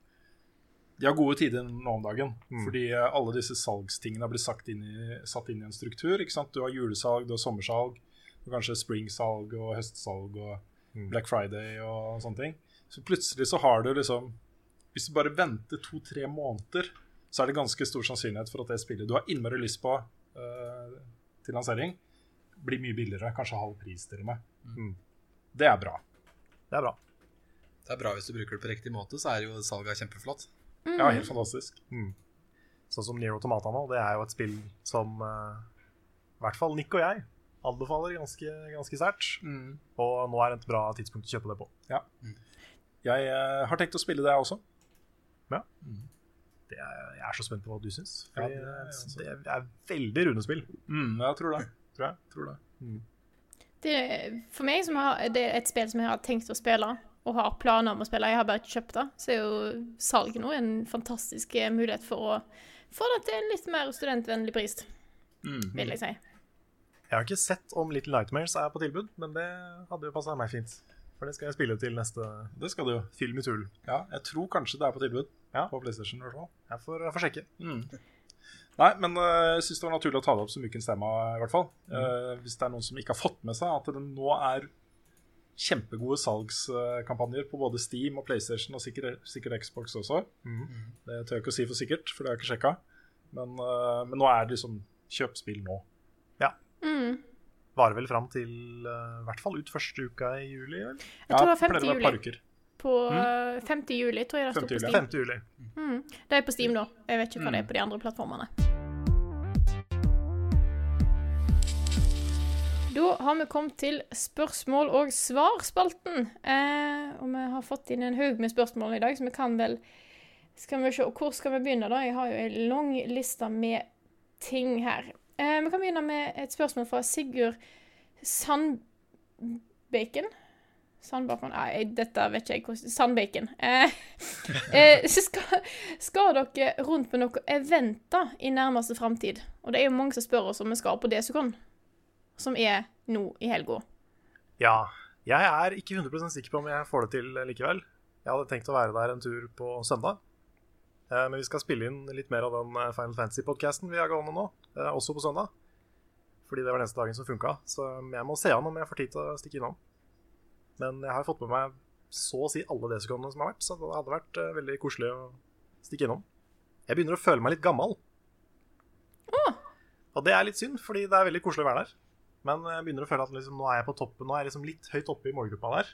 De har gode tider nå om dagen, Mm. fordi eh, alle disse salgstingene har blitt sagt inn i, satt inn i en struktur. ikke sant? Du har julesalg, du har sommersalg, du har kanskje springsalg og høstsalg og Mm. Black Friday og sånne ting. Så plutselig så har du liksom Hvis du bare venter to-tre måneder, så er det ganske stor sannsynlighet for at det spillet du har innmari lyst på til lansering, blir mye billigere. Kanskje halv pris til og med. Mm. Det er bra. Det er bra. Det er bra hvis du bruker det på riktig måte, så er jo salget kjempeflott. Ja, helt fantastisk. Sånn som Nero Tomata nå, det er jo et spill som uh, i hvert fall Nick og jeg anbefaler ganske, ganske sterkt. Og nå er det et bra tidspunkt å kjøpe det på. Ja. Jeg uh, har tenkt å spille det, jeg også. Det er, jeg er så spent på hva du syns. Ja, det er eh, det er veldig rundespill. Mm, jeg tror det. Tror jeg. Tror det. Det, for meg som har, det er et spill som jeg har tenkt å spille, og har planer om å spille, jeg har bare ikke kjøpt det, så er jo salget nå en fantastisk eh, mulighet for å få det til en litt mer studentvennlig pris, vil jeg si. Jeg har ikke sett om Little Nightmares er på tilbud, men det hadde jo passa meg fint. For det skal jeg spille til neste Det skal du jo. film i tull. Ja, jeg tror kanskje det er på tilbud. Ja. På PlayStation i hvert fall. Jeg får, jeg får sjekke. Nei, men jeg jeg syns det var naturlig å ta det opp som ukens tema, i hvert fall. Eh, hvis det er noen som ikke har fått med seg at det nå er kjempegode salgskampanjer på både Steam og PlayStation, og sikkert, sikkert Xbox også. Det tør jeg ikke å si for sikkert, for det har jeg ikke sjekka. Men, uh, men nå er det liksom kjøp spill nå. Ja. Varer vel fram til eh, i hvert fall ut første uka i juli, vel? Jeg tror det var pleier 5. å være et par juli. På mm. 5. juli, tror jeg det sto på Steam. 5. juli. Det er på Steam, da. Jeg vet ikke hva det er på de andre plattformene. Da har vi kommet til spørsmål- og svarspalten. Eh, og vi har fått inn en haug med spørsmål i dag, så vi kan vel Skal vi se, Hvor skal vi begynne, da? Jeg har jo en lang liste med ting her. Eh, vi kan begynne med et spørsmål fra Sigurd Sandbacon. Sandbacon Nei, dette vet ikke jeg hvordan Sandbacon. Eh, eh, skal, skal dere rundt på noe eventer i nærmeste framtid? Og det er jo mange som spør oss om vi skal på Desicon, som er nå i helga. Ja. Jeg er ikke 100 sikker på om jeg får det til likevel. Jeg hadde tenkt å være der en tur på søndag. Eh, Men vi skal spille inn litt mer av den eh, Final Fantasy-podkasten vi har gående nå, eh, også på søndag. Fordi det var den eneste dagen som funka. Så jeg må se an om jeg får tid til å stikke innom. Men jeg har fått med meg så å si alle desikonene som har vært, så det hadde vært uh, veldig koselig å stikke innom. Jeg begynner å føle meg litt gammel. Og det er litt synd, fordi det er veldig koselig å være der. Men jeg begynner å føle at liksom, nå er jeg på toppen, nå er jeg liksom litt høyt oppe i målgruppa der.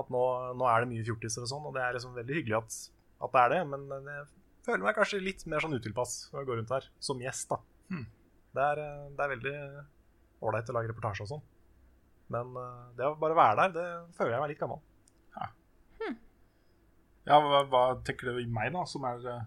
At nå, nå er det mye fjortiser og sånn, og det er liksom veldig hyggelig at, at det er det. Men jeg føler meg kanskje litt mer sånn utilpass når jeg går rundt her, som gjest, da. Mm. Det, er, eh, det er veldig ålreit å lage reportasje og sånn. Men eh, det å bare være der, det føler jeg meg litt gammel. Ja, hva, hva tenker du i meg, da, som er eh,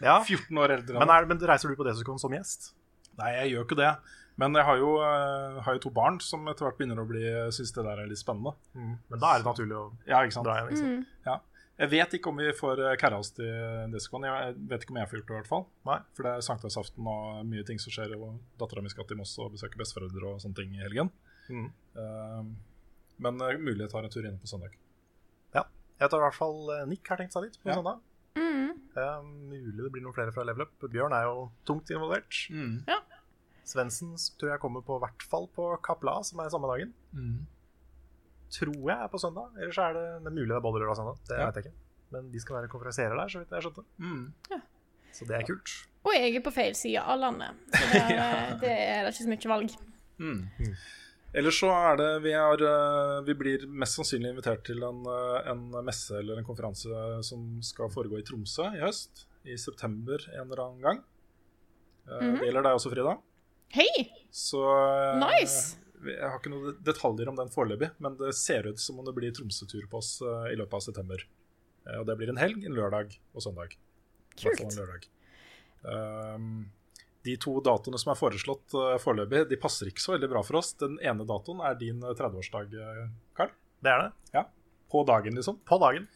14 år eldre? men, er, men reiser du på Desicon som gjest? Nei, jeg gjør ikke det. Men jeg har jo, uh, har jo to barn som etter hvert begynner å bli synes det der er litt spennende. Men da er det naturlig å Ja, ikke sant? dra igjen. Liksom. Ja. Jeg vet ikke om vi får eh, kæra oss til Desicon. Jeg vet ikke om jeg får gjort det, i hvert fall. Nei. For det er sankthansaften og mye ting som skjer. Og dattera mi skal til Moss og besøke besteforeldre og sånne ting i helgen. Mhm. Uh, men uh, mulig jeg tar en tur inn på søndag. Ja. Jeg tar i hvert fall eh, Nick har tenkt seg dit på Ja. søndag. Eh, mulig det blir noen flere fra Level Up. Bjørn er jo tungt involvert. Ja. Svendsen tror jeg kommer på hvert fall på Kapla, som er samme dagen. Tror jeg er på søndag. Ellers er det, det er mulig det er både lørdag og søndag. Det Ja. vet jeg ikke. Men de skal være konferansierer der, så vidt jeg skjønte. Mm. Så det er kult. Og jeg er på feil side av landet. Så det, er, det er det ikke så mye valg. Ellers så er det vi, er, eh, vi blir mest sannsynlig invitert til en, eh, en messe eller en konferanse som skal foregå i Tromsø i høst. I september en eller annen gang. Eh, Det gjelder deg også, Frida. Hei! Så Nice! Jeg har ikke noen detaljer om den foreløpig, men det ser ut som om det blir Tromsø-tur på oss i løpet av september. Og det blir en helg, en lørdag og søndag. Kult! Um, de to datoene som er foreslått uh, foreløpig, de passer ikke så veldig bra for oss. Den ene datoen er din eh, 30-årsdag, Karl. Carl. Det er det. Ja. På dagen, liksom. På dagen.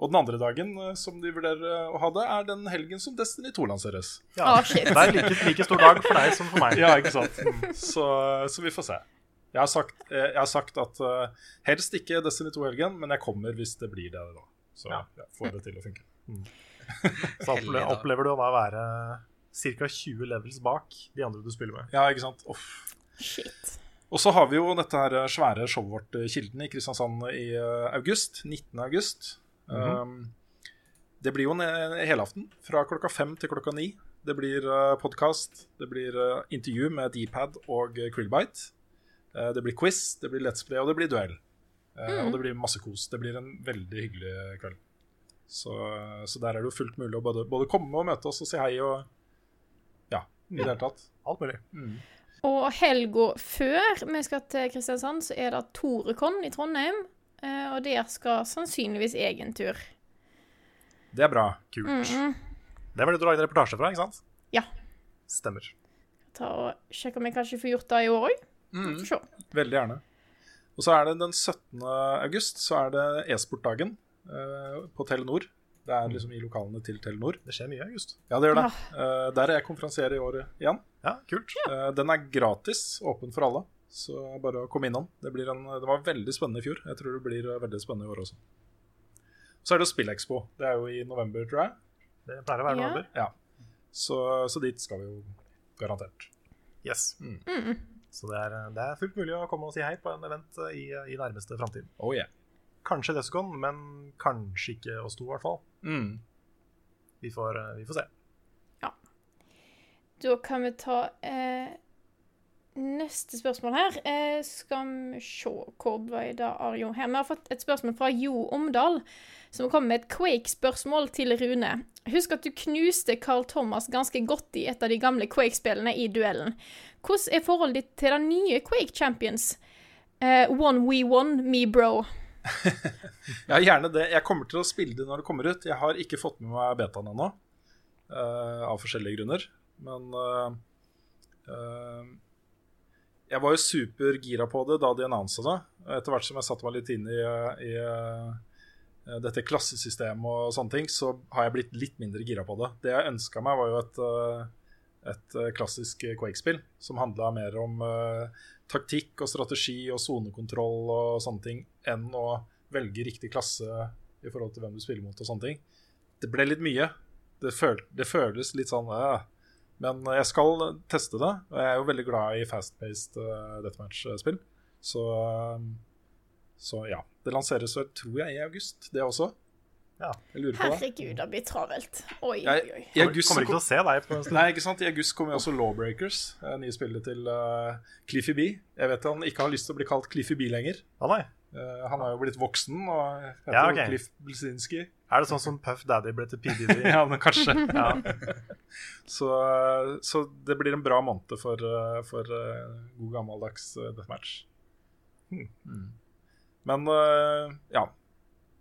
Og den andre dagen eh, som de vurderer eh, å ha det, er den helgen som Destiny 2 lanseres. Ja. Ah, shit. Det er like, like stor dag for deg som for meg. Ja, ikke sant? Så, så vi får se. Jeg har sagt, eh, jeg har sagt at eh, helst ikke Destiny 2-helgen, men jeg kommer hvis det blir det. da Så Ja. jeg får det til å funke. Så Hellig, da. opplever du å da være ca. 20 levels bak de andre du spiller med. Ja, ikke sant? Uff. Shit. Og så har vi jo dette her svære showet vårt eh, Kilden i Kristiansand i eh, august. 19. august. um, det blir jo en en helaften fra klokka fem til klokka ni. Det blir uh, podkast, det blir uh, intervju med Dpad og uh, Krillbite. Uh, det blir quiz, det blir Let's Play, og det blir duell. Mm. Og det blir masse kos. Det blir en veldig hyggelig kveld. Så, så der er det jo fullt mulig å både, både komme og møte oss og si hei og i det hele tatt. Alt mulig. Og helga før vi skal til Kristiansand, så er det Torekon i Trondheim. eh, Og der skal sannsynligvis jeg en tur. Det er bra. Kult. Det var det du lagde reportasje fra, ikke sant? Ja. Stemmer. Ta og Sjekke om jeg kanskje får gjort det i år òg. Se. Veldig gjerne. Og så er det den 17. august, så er det e-sportdagen eh, på Telenor. Det er liksom i lokalene til Telenor. Det skjer mye i august. Ja, det gjør det. Eh, der er jeg konferansier i året igjen. Ja, kult. Eh, den er gratis, åpen for alle. Så bare å komme innom. Det, blir en, det var veldig spennende i fjor. Jeg tror det blir eh, veldig spennende i år også. Så er det SpillExpo. Det er jo i november, tror jeg. Det pleier å være Ja. november. Ja. Så, så dit skal vi jo garantert. Yes. Så det er, det er fullt mulig å komme og si hei på en event i, i nærmeste framtid. Oh yeah. Kanskje Descon, men kanskje ikke oss to, i hvert fall. Mm. Vi får, eh, vi får se. Da kan vi ta eh, neste spørsmål her. Eh, skal vi se Hvor var det Arjo her? Vi har fått et spørsmål fra Jo Omdal, som kom med et Quake-spørsmål til Rune. Husk at du knuste Carl Thomas ganske godt i et av de gamle Quake-spillene i duellen. Hvordan er forholdet ditt til den nye Quake Champions? Uh, one we one, me bro. Ja, gjerne det. Jeg kommer til å spille det når det kommer ut. Jeg har ikke fått med meg betaen ennå, uh, av forskjellige grunner. Men uh, uh, jeg var jo supergira på det da de annonsa det. Etter hvert som jeg satte meg litt inn i, i dette klassesystemet og sånne ting, så har jeg blitt litt mindre gira på det. Det jeg ønska meg, var jo et, et klassisk Quake-spill som handla mer om taktikk og strategi og sonekontroll og sånne ting, enn å velge riktig klasse i forhold til hvem du spiller mot og sånne ting. Det ble litt mye. Det, føl det føles litt sånn øh. Men jeg skal teste det, og jeg er jo veldig glad i fast-paced uh, deathmatch-spill. Så, så ja. Det lanseres vel, tror jeg, i august, det også. Jeg lurer på det. Herregud, det blir travelt. Oi, oi, oi. I august Kommer ikke til å se deg på en stund. nei, ikke sant? I august kommer også Lawbreakers, eh, nye spillet til uh, Cliffy B. Jeg vet han ikke har lyst til å bli kalt Cliffy B lenger. Å nei. Uh, han er jo blitt voksen og heter Ja, okay. Cliff Blzinski. Er det sånn som Puff Daddy ble til PDD? Ja, men kanskje. Ja. Så, så det blir en bra måned for, for uh, god gammeldags uh, deathmatch. Mm. Men ja.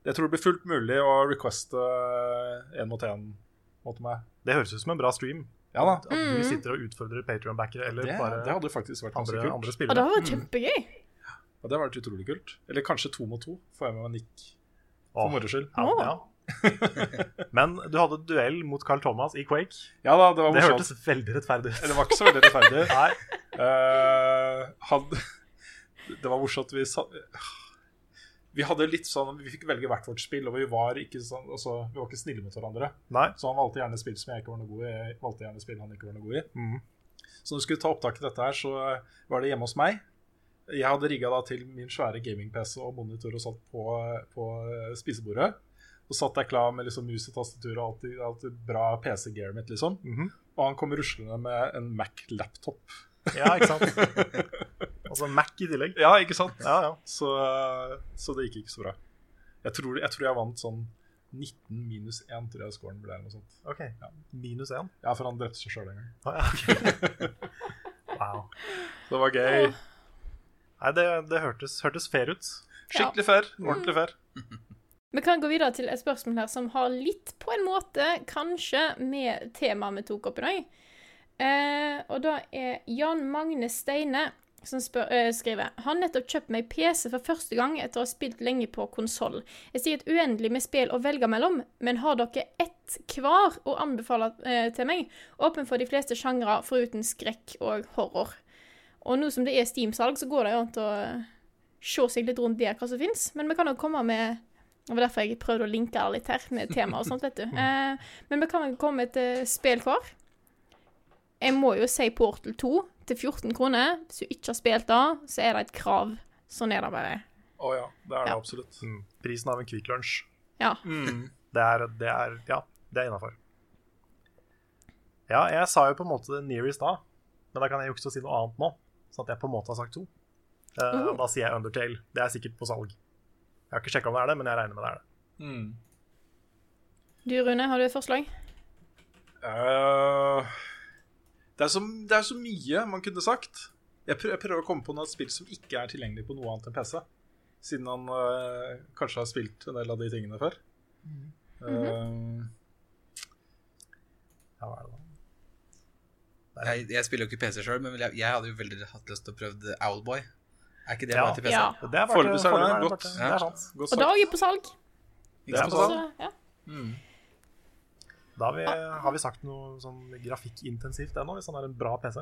Jeg tror det blir fullt mulig å requeste én mot én mot meg. Det høres ut som en bra stream. Ja da. At du sitter og utfordrer Patreon-backere eller Det, bare det hadde faktisk vært andre, kult. andre Og det hadde vært kjempegøy. Ja, det hadde vært utrolig kult. Eller kanskje to mot to. Får jeg med meg Nick for moro skyld. Ja, ja. Men du hadde duell mot Carl Thomas i Quake. Ja da, det var Det hørtes veldig rettferdig ut. Det var ikke så veldig rettferdig. Nei. Uh, hadde, det var morsomt vi sa Vi hadde litt sånn Vi fikk velge hvert vårt spill, og vi var ikke, sånn, altså, vi var ikke snille mot hverandre. Nei. Så han valgte gjerne spill som jeg ikke var noe god i. Jeg valgte gjerne spill han ikke var noe god i. Mm. Så når vi skulle ta opptak i dette her, så var det hjemme hos meg. Jeg hadde rigga til min svære gaming-PC og monitor og satt på, på spisebordet. Og satt der klar med liksom mus og tastatur og alltid, alltid bra PC-gearet mitt, liksom. Mhm. Og han kom ruslende med en Mac-laptop. Ja, ikke sant? Altså Mac i tillegg. Ja, ikke sant? Ja, ja. Så, så det gikk ikke så bra. Jeg tror, jeg tror jeg vant sånn 19 minus 1, tror jeg scoren ble. eller noe sånt. OK. Minus 1? Ja, for han drepte seg sjøl en gang. Ah, ja, ok. wow. Det var gøy. Nei, det, det hørtes, hørtes fair ut. Skikkelig fair. Ordentlig fair. Vi kan gå videre til et spørsmål her som har litt, på en måte, kanskje med temaet vi tok opp i dag. Eh, og da er Jan Magne Steine som spør, øh, skriver Har nettopp kjøpt meg PC for første gang etter å ha spilt lenge på konsoll. Jeg sier et uendelig med spill å velge mellom, men har dere ett hver å anbefale øh, til meg? Åpen for de fleste sjangre foruten skrekk og horror. Og nå som det er Steam-salg, så går det jo an til å se seg litt rundt der hva som fins. Men vi kan jo komme med Det var derfor jeg prøvde å linke det litt her, med tema og sånt, vet du. Eh, men vi kan jo komme med et spill hver. Jeg må jo si Portal 2 til 14 kroner. Hvis du ikke har spilt det, så er det et krav. Sånn er det bare. Å ja, det er det Ja. absolutt. Mm. Prisen av en Kvikk Lunsj. Ja. Det er, det er Ja, det er innafor. Ja, jeg sa jo på en måte nearest da, stad, men da kan jeg jukse og si noe annet nå. Sånn at jeg på en måte har sagt to. Uh, Uh. Da sier jeg Undertale. Det er sikkert på salg. Jeg har ikke sjekka om det er det, men jeg regner med det er det. Mm. Du, Rune, har du et forslag? Eh, det, er så, det er så mye man kunne sagt. Jeg prøver, jeg prøver å komme på noe spill som ikke er tilgjengelig på noe annet enn PC. Siden han øh, kanskje har spilt en del av de tingene før. Eh, Ja, hva er det da? Jeg, jeg spiller jo ikke PC sjøl, men jeg, jeg hadde jo veldig hatt lyst til å prøve Owlboy. Er ikke det Ja. bare til PC? Ja. Det er Foreløpig er det godt. Ja. Det er sant. godt Og da er på salg. Det er på salg. Så, ja. Da har vi, har vi sagt noe sånn grafikkintensivt ennå, hvis han er en bra PC.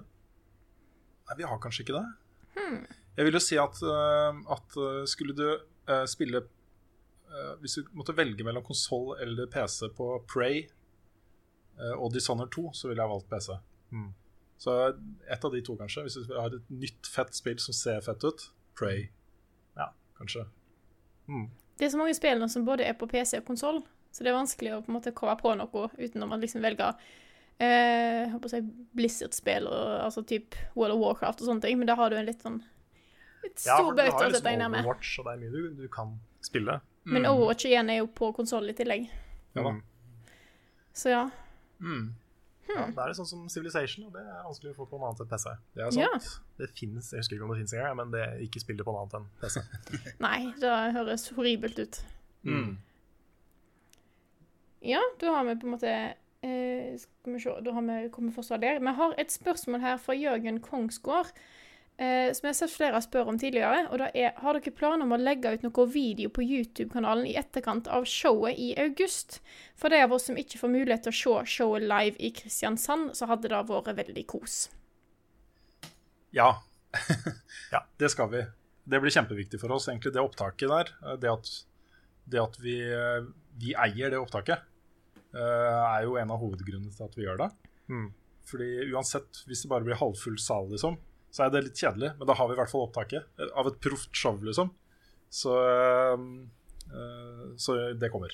Nei, vi har kanskje ikke det. Jeg vil jo si at, eh, at eh, skulle du uh, spille uh, Hvis du måtte velge mellom konsoll eller PC på Prey uh, og Dishonored 2, så ville jeg valgt PC. Hmm. Så ett av de to, kanskje. Hvis du har et nytt, fett spill som ser fett ut. Prey. Ja, kanskje. Det er så mange spill nå som både er på PC og konsoll, så det er vanskelig å på en måte komme på noe uten å liksom velge eh, jeg å si Blizzard-spill, og- altså typ World of Warcraft og sånne ting, men da har du en litt sånn litt Ja, å for deg ned med. å for sette deg liksom ned med. Overwatch, og det er mye du, du kan spille. Men Overwatch igjen er jo på konsoll i tillegg. Ja da. Mm. Så ja. Mm, Ja, da er det sånn som Civilization, og det er vanskelig å få på noe annet enn PC. det er Ja. sant. Det finnes, jeg husker ikke om det finnes engang, men det er ikke spiller på noe annet enn PC. Nei, det høres horribelt ut. Mm. Ja, da har vi på en måte eh, Skal vi se, da har vi kommet forstå der. Vi har et spørsmål her fra Jørgen Kongsgård. Eh, som jeg har sett flere spørre om tidligere. Og det er Har dere planer om å legge ut noe video på YouTube-kanalen i etterkant av showet i august? For de av oss som ikke får mulighet til å se showet live i Kristiansand, så hadde det vært veldig kos. Ja. Ja. Det skal vi. Det blir kjempeviktig for oss, egentlig, det opptaket der. Eh, Det at, det at vi, eh, vi eier det opptaket, eh, er jo en av hovedgrunnene til at vi gjør det. Mm. Fordi uansett, hvis det bare blir halvfull sal, liksom, så er det litt kjedelig. Men da har vi i hvert fall opptaket eh, av et proft show, liksom. Så, eh, så det kommer.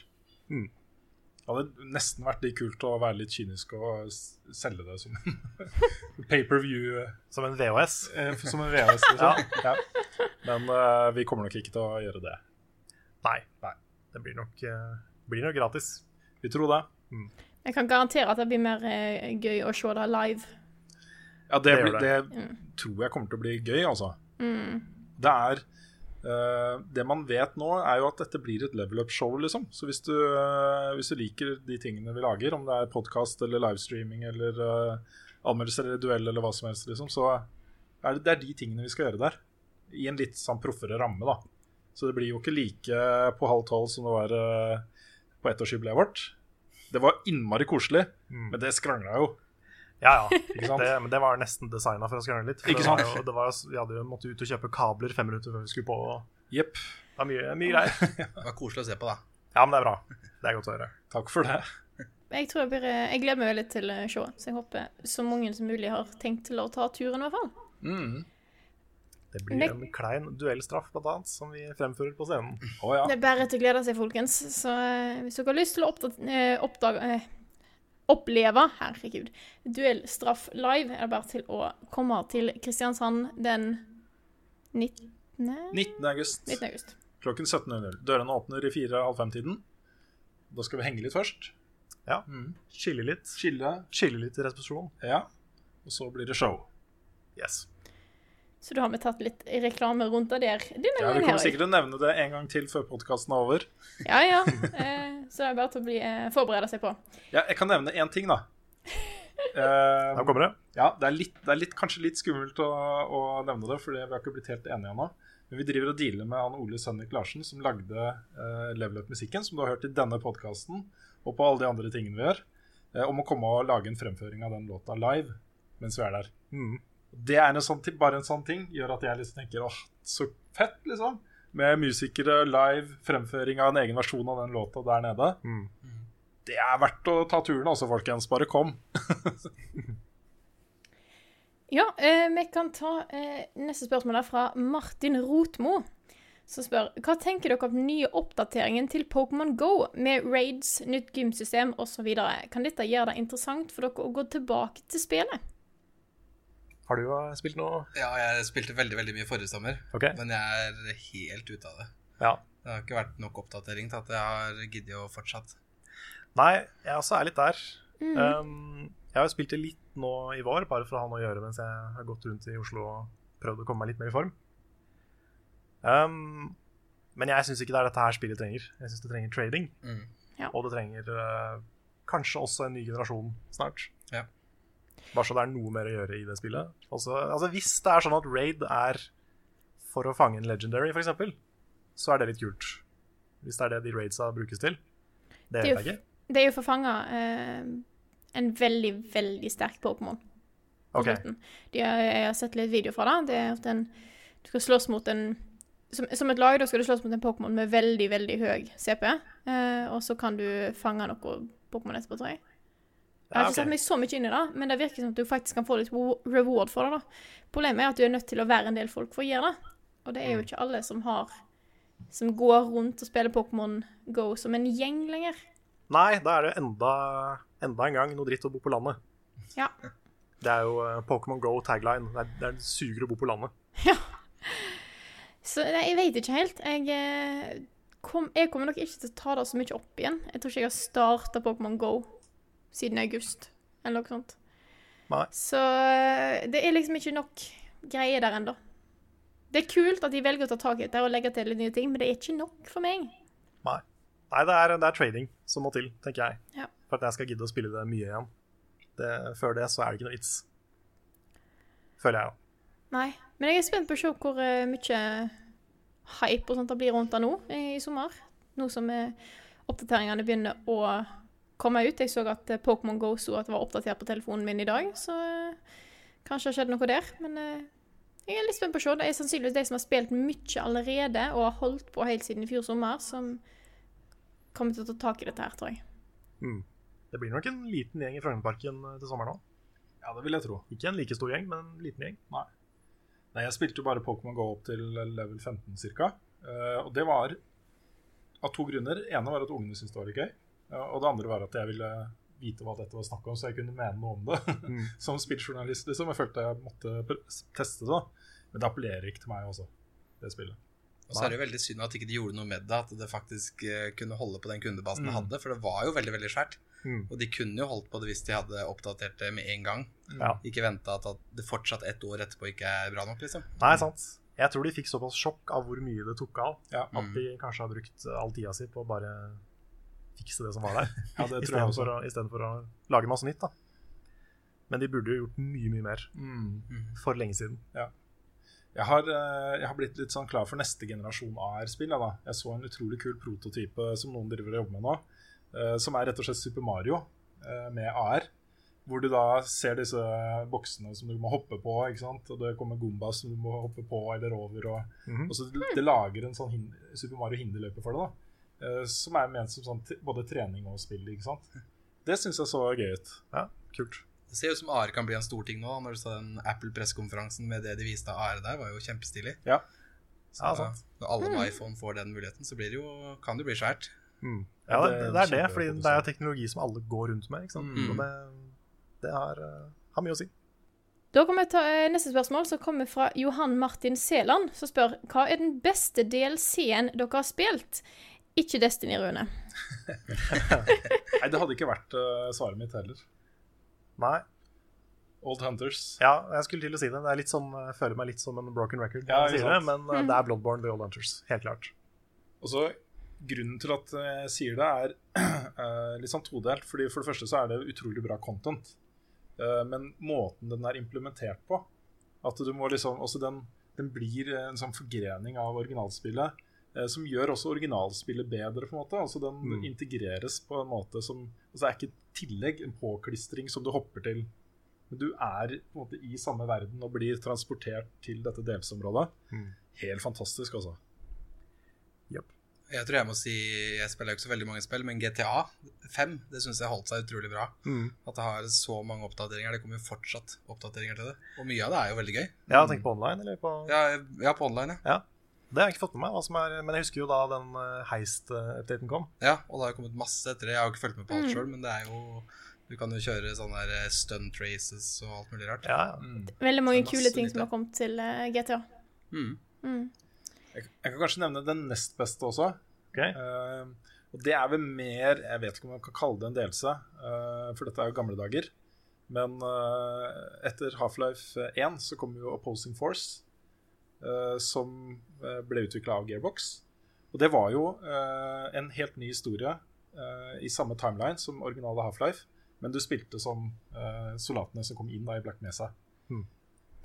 Det hadde nesten vært litt kult å være litt kynisk og selge det som pay-per-view. Som en VHS. Som en VHS, liksom. ja. Men uh, vi kommer nok ikke til å gjøre det. Nei. Nei. Det blir nok, eh, blir nok gratis. Vi tror det. Jeg kan garantere at det blir mer eh, gøy å se det live. Ja, det, Det blir, det tror jeg kommer til å bli gøy, altså. Det er uh, Det man vet nå, er jo at dette blir et level up-show, liksom. Så hvis du, uh, hvis du liker de tingene vi lager, om det er podkast eller livestreaming eller uh, anmeldelser eller duell eller hva som helst, liksom, så er det, det er de tingene vi skal gjøre der. I en litt sånn proffere ramme, da. Så det blir jo ikke like på halv tolv som det var på ettårsjubileet vårt. Det var innmari koselig, men det skrangla jo. Ja, ja. Ikke sant? Det, men det var nesten designa for å skrangle litt. For Ikke det var sant? Jo, det var, jo- vi hadde jo måttet ut og kjøpe kabler fem minutter før vi skulle på. og Jepp. Det var mye, mye greier. Det var koselig å se på, da. Ja, men det er bra. Det er godt å høre. Takk for det. Jeg tror jeg, blir, eh, jeg gleder meg veldig til eh, showet, så jeg håper så mange som mulig har tenkt til å ta turen, i hvert fall. Det blir en klein duellstraff, blant annet, som vi fremfører på scenen. Oh, ja. Det er bare til å glede seg, folkens. Så eh, hvis dere har lyst til å eh, oppdage eh, Oppleve, herregud, duellstraff live, er det bare til å komme til Kristiansand den 19. 19. august 19. august. klokken 17.00. Dørene åpner i 4.30 5-tiden. Da skal vi henge litt først. Ja. Skille litt. Chille. Skille litt i resepsjonen. Ja. Og så blir det show. Yes. Så da har vi tatt litt reklame rundt det der. Denne Ja, Vi kommer sikkert til å nevne det en gang til før podkasten er over. Ja, ja. Eh, så det er bare til å bli, eh, forberede seg på. Ja, jeg kan nevne én ting, da. Eh, Da kommer det. ja, det er, litt, det er litt, kanskje litt skummelt å, å nevne det, for vi har ikke blitt helt enige ennå. Men vi driver og dealer med han Ole Sønnik Larsen, som lagde eh, Level Up-musikken, som du har hørt i denne podkasten, og på alle de andre tingene vi gjør, eh, om å komme og lage en fremføring av den låta live mens vi er der. Det er en sånn, bare en sånn ting gjør at jeg liksom tenker åh, så fett, liksom. Med musikere, live, fremføring av en egen versjon av den låta der nede. Det er verdt å ta turen altså, folkens. Bare kom. Ja, eh, vi kan ta eh, neste spørsmål der fra Martin Rotmo. Som spør hva tenker dere om den nye oppdateringen til Pokémon Go med raids, nytt gymsystem osv. Kan dette gjøre det interessant for dere å gå tilbake til spillet? Har du eh, spilt noe? Ja, jeg spilte veldig veldig mye forrige sommer, Okay. men jeg er helt ute av det. Ja. Det har ikke vært nok oppdatering til at jeg har giddet å fortsatt. Nei, jeg også er litt der. Um, jeg har jo spilt det litt nå i vår, bare for å ha noe å gjøre mens jeg har gått rundt i Oslo og prøvd å komme meg litt mer i form. Um, men jeg syns ikke det er dette her spillet trenger. Jeg syns det trenger trading. Mm. Ja. Og det trenger uh, kanskje også en ny generasjon snart. Ja. Bare så det er noe mer å gjøre i det spillet. Også, altså Hvis det er sånn at raid er for å fange en legendary, f.eks., så er det litt kult. Hvis det er det de raidsa brukes til. Det Det er vet jo jeg ikke. Det er jo for å fange eh, en veldig, veldig sterk Pokémon. Ok. De har, jeg har sett litt video fra det. Det er at en, du skal slåss mot en som, som et lag da skal du slåss mot en Pokémon med veldig, veldig høy CP. Eh, og så kan du fange noe Pokémon etterpå, tror jeg. Jeg har ikke satt meg så mye inn i det, men det virker som at du faktisk kan få litt reward for det. da. Problemet er at du er nødt til å være en del folk for å gjøre det. Og det er jo Mm. ikke alle som har som går rundt og spiller Pokémon Go som en gjeng lenger. Nei, da er det enda, enda en gang noe dritt å bo på landet. Ja. Det er jo eh, Pokémon Go tagline. Det er, det er suger å bo på landet. Så nei, jeg vet ikke helt. Jeg, eh, kom, jeg kommer nok ikke til å ta det så mye opp igjen. Jeg tror ikke jeg har starta Pokémon Go siden august, eller noe sånt. Nei. Så eh, det er liksom ikke nok greier der ennå. Det er kult at de velger å ta tak i dette og legge til litt nye ting, men det er ikke nok for meg. Nei, Nei det, er, det er trading som må til, tenker jeg. Ja. For at jeg skal gidde å spille det mye igjen. Det, før det så er det ikke noe vits. Føler jeg, da. Nei. Men jeg er spent på å se hvor uh, mye hype og sånt det blir rundt det nå i, i sommer. Nå som uh, oppdateringene begynner å komme ut. Jeg så at eh, Pokémon Go sto at det var oppdatert på telefonen min i dag, så eh, kanskje det har skjedd noe der. Men eh, jeg er litt spent på å se. Det er sannsynligvis de som har spilt mye allerede og har holdt på helt siden i fjor sommer, som kommer til å ta tak i dette her, tror jeg. Det blir nok en liten gjeng i Frognerparken til sommeren òg. Ja, det vil jeg tro. Ikke en like stor gjeng, men en liten gjeng. Nei. Nei, jeg spilte jo bare Pokémon Go opp til level 15 cirka. Uh, og det var av to grunner. ene var at ungene syntes det var litt gøy. Og det andre var at jeg ville vite hva dette var snakk om, så jeg kunne mene noe om det. Som spilljournalist, liksom. Jeg følte jeg måtte teste det. Men det appellerer ikke til meg også, det spillet. Og så er det jo veldig synd at ikke de gjorde noe med det, at det faktisk eh, kunne holde på den kundebasen Mm. de hadde, for det var jo veldig, veldig svært. Mm. Og de kunne jo holdt på det hvis de hadde oppdatert det med en gang. Ja. Ikke venta at, at det fortsatt ett år etterpå ikke er bra nok, liksom. Nei, sant. Jeg tror de fikk såpass sjokk av hvor mye det tok av, Ja. at de kanskje har brukt all tida si på å bare fikse det som var der. Ja, det tror jeg også. Istedenfor å, lage masse nytt. da. Men de burde jo gjort mye, mye mer Mm. for lenge siden. Jeg har, eh, jeg har blitt litt sånn klar for neste generasjon AR-spill. Da. jeg så en utrolig kul prototype som noen driver og jobber med nå, eh, som er rett og slett Super Mario eh, med AR. Hvor du da ser disse boksene som du må hoppe på, og det kommer Goombas som du må hoppe på eller over. Og, Mhm. og så det, det lager en sånn Super Mario hinderløype for det, da. Eh, som er ment som sånn, både trening og spill. ikke sant? Det syns jeg så gøy ut. Ja, kult. Det ser ut som AR kan bli en stor ting nå. Når du sa den Apple-pressekonferansen med det de viste av AR der, var jo kjempestilig. Ja. Så Ja, sant. når alle med iPhone får den muligheten, så blir det jo, kan det bli svært. Mm. Ja, det, det er det, fordi det er teknologi som alle går rundt med. ikke sant? Mm. Og det, det har, eh, har mye å si. Da kommer vi ta eh, neste spørsmål, som kommer fra Johan Martin Seland, som spør hva er den beste DLC-en dere har spilt? Ikke Destiny, Rune. Nei, det hadde ikke vært uh, svaret mitt heller. Nei. Old Hunters. Ja, jeg skulle til å si det. Det er litt sånn, Jeg føler meg litt som en broken record, Ja, det, men mm. det er Bloodborne The Old Hunters. Helt klart. Og så Grunnen til at jeg sier det, er uh, litt sånn todelt. Fordi For det første så er det utrolig bra content. Uh, men måten den er implementert på At du må liksom også den, den blir en sånn forgrening av originalspillet. Eh, Som gjør også originalspillet bedre. på en måte Altså Den Mm. integreres på en måte som altså Det er ikke et tillegg, en påklistring som du hopper til. Men du er på en måte i samme verden og blir transportert til dette delsområdet. Mm. Helt fantastisk, altså. Jeg tror jeg må si Jeg spiller jo ikke så veldig mange spill, men GTA 5 det syns jeg holdt seg utrolig bra. Mm. At det har så mange oppdateringer. Det kommer jo fortsatt oppdateringer til det. Og mye av det er jo veldig gøy. Ja, Tenk på online, eller på Ja, ja på online, ja. Ja. Det har jeg ikke fått med meg, hva som er, men jeg husker jo da den eh, Heist-updaten kom. ja. Og det har jo kommet masse etter det. Jeg har jo ikke fulgt med på alt Mm. sjøl, men det er jo Du kan jo kjøre sånne der eh, stunt races og alt mulig rart. Ja, ja. Mm. Veldig mange kule ting som har kommet til eh, GTA. Mm. Mm. Jeg, jeg kan kanskje nevne den nest beste også. Okay. Uh, og det er vel mer Jeg vet ikke om man kan kalle det en delelse, uh, for dette er jo gamle dager. Men uh, etter Half-Life 1 så kommer jo Opposing Force, som eh, ble utvikla av Gearbox. Og det var jo eh, en helt ny historie eh, i samme timeline som originale Half-Life. Men du spilte som eh, soldatene som kom inn i Black Mesa. Hmm.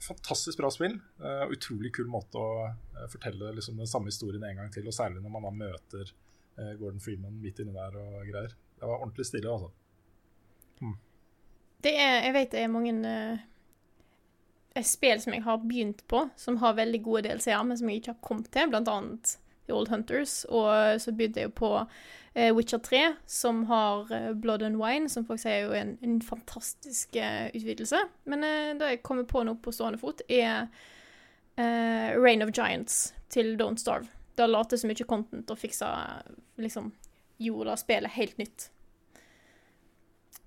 Fantastisk bra spill. eh, utrolig kul måte å eh, fortelle liksom, den samme historien en gang til. Og særlig når man da møter eh, Gordon Freeman midt inni der og greier. Det var ordentlig stille, altså. Det er, jeg vet det er mange eh, spill som jeg har begynt på, som har veldig gode DLC-er, men som jeg ikke har kommet til, blant annet The Old Hunters. Og så begynte jeg jo på eh, Witcher 3, som har eh, Blood and Wine, som folk sier er jo en, en fantastisk eh, utvidelse. Men det jeg kommer på nå på stående fot, er uh, Reign of Giants til Don't Starve. Det la til så mye content og fiksa liksom jorda spillet helt nytt.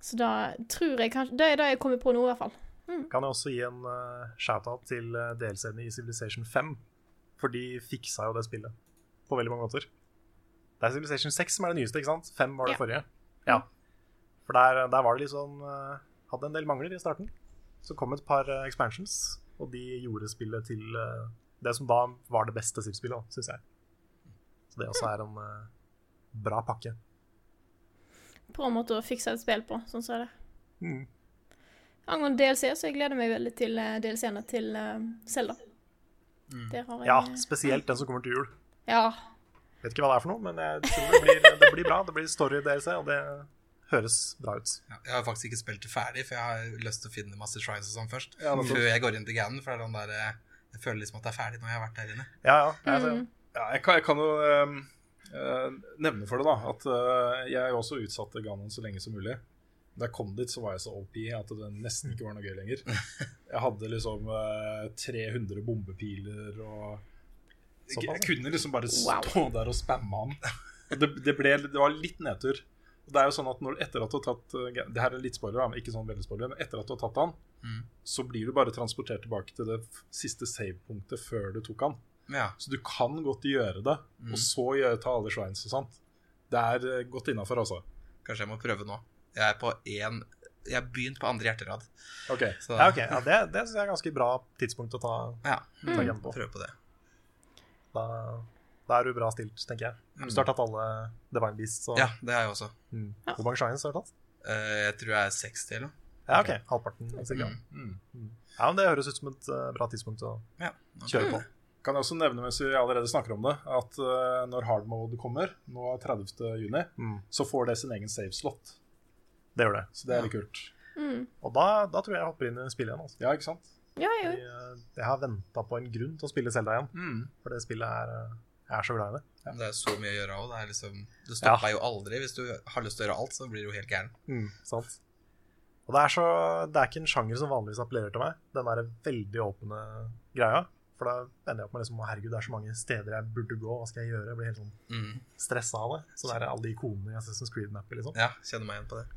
Så da tror jeg kanskje Det er det jeg kommer på nå, i hvert fall. Kan jeg også gi en uh, shout-out til uh, delscenen i Civilization 5. For de fiksa jo det spillet på veldig mange måter. Det er Civilization 6 som er det nyeste, ikke sant? 5 var det Ja. forrige. Ja. For der, der var det sånn uh, Hadde en del mangler i starten. Så kom et par uh, expansions, og de gjorde spillet til det som da var det beste Civ-spillet, syns jeg. Så det også er en bra pakke. Bra måte å fikse et spill på, sånn som er det. Mm. Angående DLC, så jeg gleder meg veldig til uh, DLC-ene til Selda. Zelda. Jeg Ja, eh, spesielt den som kommer til jul. Ja. Vet ikke hva det er for noe, men jeg tror det blir, det blir bra. Det blir story-DLC, og det høres bra ut. Ja, jeg har faktisk ikke spilt det ferdig, for jeg har lyst til å finne masse shrines og sånn først. Ja, før jeg går inn til Ganon, for det er der, eh, jeg føler liksom at det er ferdig når jeg har vært der inne. Ja, ja. Jeg, Mm. Ja, jeg kan, jeg kan jo um, eh, nevne for det, da, at uh, jeg også utsatte Ganon så lenge som mulig. Da jeg kom dit, så var jeg så OP at det nesten ikke var noe gøy lenger. Jeg hadde liksom eh, 300 bombepiler og jeg, jeg kunne liksom bare Wow. stå der og spamme han. Det, det, ble, det var litt nedtur. Og det er jo sånn at når, etter at du har tatt uh, Det her er litt spoiler, ikke sånn veldig spoiler, men etter at du har tatt han, Mm. så blir du bare transportert tilbake til det siste save-punktet før du tok han. Ja. Så du kan godt gjøre det, Mm. og så gjøre, ta alle shrines og sånt. Det er uh, godt innafor, altså. Kanskje jeg må prøve nå. Jeg er på én Jeg har begynt på andre hjerterad. Ok. Så Ja, okay. ja, Det, det synes jeg er et ganske bra tidspunkt å ta, ja, ta igjen på. prøve på det. Da, da er du bra stilt, tenker jeg. Hvis du har tatt alle Divine Beasts og Ja, det har jeg også. mm. Hvor mange shines har du tatt? Uh, jeg tror jeg er 60 eller noe. Ja, ok. Halvparten. cirka. Mm. Ja, men Det høres ut som et uh, bra tidspunkt å Ja. kjøre på. Kan jeg også nevne mens vi allerede snakker om det, at uh, når hard mode kommer, nå 30. juni, Mm. så får det sin egen save slot. Det gjør det. Så det er litt kult. Og da, da tror jeg jeg hopper inn i spillet igjen. Altså. Ja, ikke sant? Ja, jeg Jeg, eh, jeg har venta på en grunn til å spille Zelda igjen, Mm. for det spillet er eh, Jeg er så glad i det. Ja. Det er så mye å gjøre òg. Det, er liksom, det stopper jo aldri. Hvis du har lyst til å gjøre alt, så blir du jo helt gæren. Mm, sant. Og det er, så, det er ikke en sjanger som vanligvis appellerer til meg, den der veldig åpne greia. For da ender jeg opp med liksom, «Å, herregud, det er så mange steder jeg burde gå, hva skal jeg gjøre? Jeg blir helt sånn Mm. stressa av det. Så det er alle de ikonene i Assassin's Creed-mapper, liksom. Ja, kjenner meg igjen på det.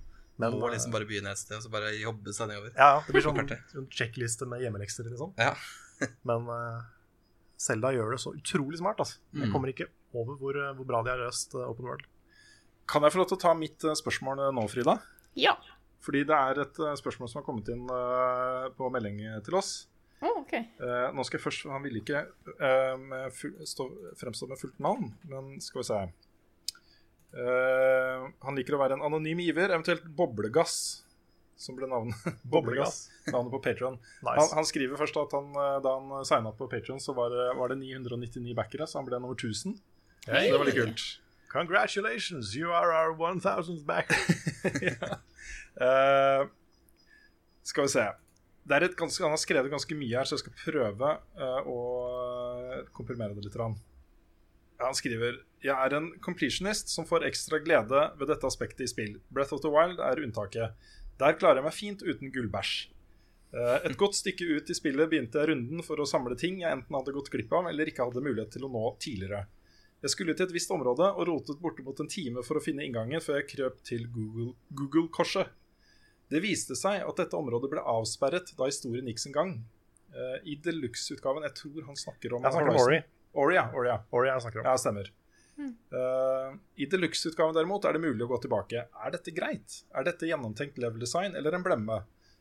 Men, Må eh, liksom bare begynne et sted, og så bare jobbe seg nedover. Ja, ja, det blir sånn, sånn sjekkliste med hjemmelekser, liksom. Ja. Men uh, Selda gjør det så utrolig smart, altså. Jeg Mm. kommer ikke over hvor, eh, hvor bra de har løst uh, Open World. Kan jeg få lov til å ta mitt uh, spørsmål eh, nå, Frida? Ja. Fordi det er et eh, spørsmål som har kommet inn eh, på melding til oss. Oh, okay. Eh, nå skal jeg først Han ville ikke eh, med full, stå, fremstå med fullt navn, men skal vi se Eh, Han liker å være en anonym giver, eventuelt Boblegass, som ble navnet, Boblegass, navnet på Patron. Nice. Han, han skriver først at han, eh, da han signa opp på Patron, så var det, var det 999 backere, så han ble nummer 1000. Hey. Det var litt kult. Congratulations, you are our 1000th backer. Eh, skal vi se. Er ganske, han har skrevet ganske mye her, så jeg skal prøve uh, å komprimere det litt. grann. Han skriver Jeg er en completionist som får ekstra glede ved dette aspektet i spill. Breath of the Wild er unntaket. Der klarer jeg meg fint uten gullbæsj. Eh, Et godt stykke ut i spillet begynte jeg runden for å samle ting jeg enten hadde gått glipp av eller ikke hadde mulighet til å nå tidligere. Jeg skulle til et visst område og rotet bortimot en time for å finne inngangen før jeg krøp til Google- Google-korset. det viste seg at dette området ble avsperret da historien gikk sin gang. Eh, I deluxe-utgaven Jeg tror han snakker om Jeg snakker Horizon. Ori. Ja. Ori, ja. Ori jeg snakker om. Ja, stemmer. Eh, I deluxe-utgaven derimot er det mulig å gå tilbake. Er dette greit? Er dette gjennomtenkt level design eller en blemme?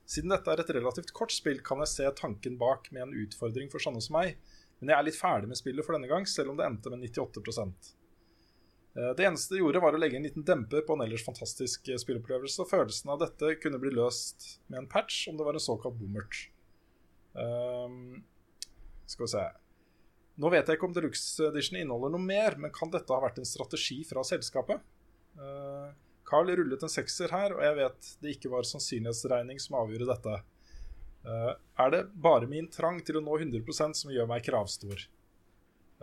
Siden dette er et relativt kort spill, kan jeg se tanken bak med en utfordring for sånne som meg, men jeg er litt ferdig med spillet for denne gang, selv om det endte med 98 Eh, Det eneste det gjorde, var å legge en liten demper på en ellers fantastisk eh, spillopplevelse, og følelsen av dette kunne bli løst med en patch om det var en såkalt boomert. Um, skal vi se Nå vet jeg ikke om Deluxe Edition inneholder noe mer, men kan dette ha vært en strategi fra selskapet? Uh, Carl rullet en sekser her, og jeg vet det ikke var sannsynlighetsregning som avgjorde dette. Uh, er det bare min trang til å nå 100% som gjør meg kravstor?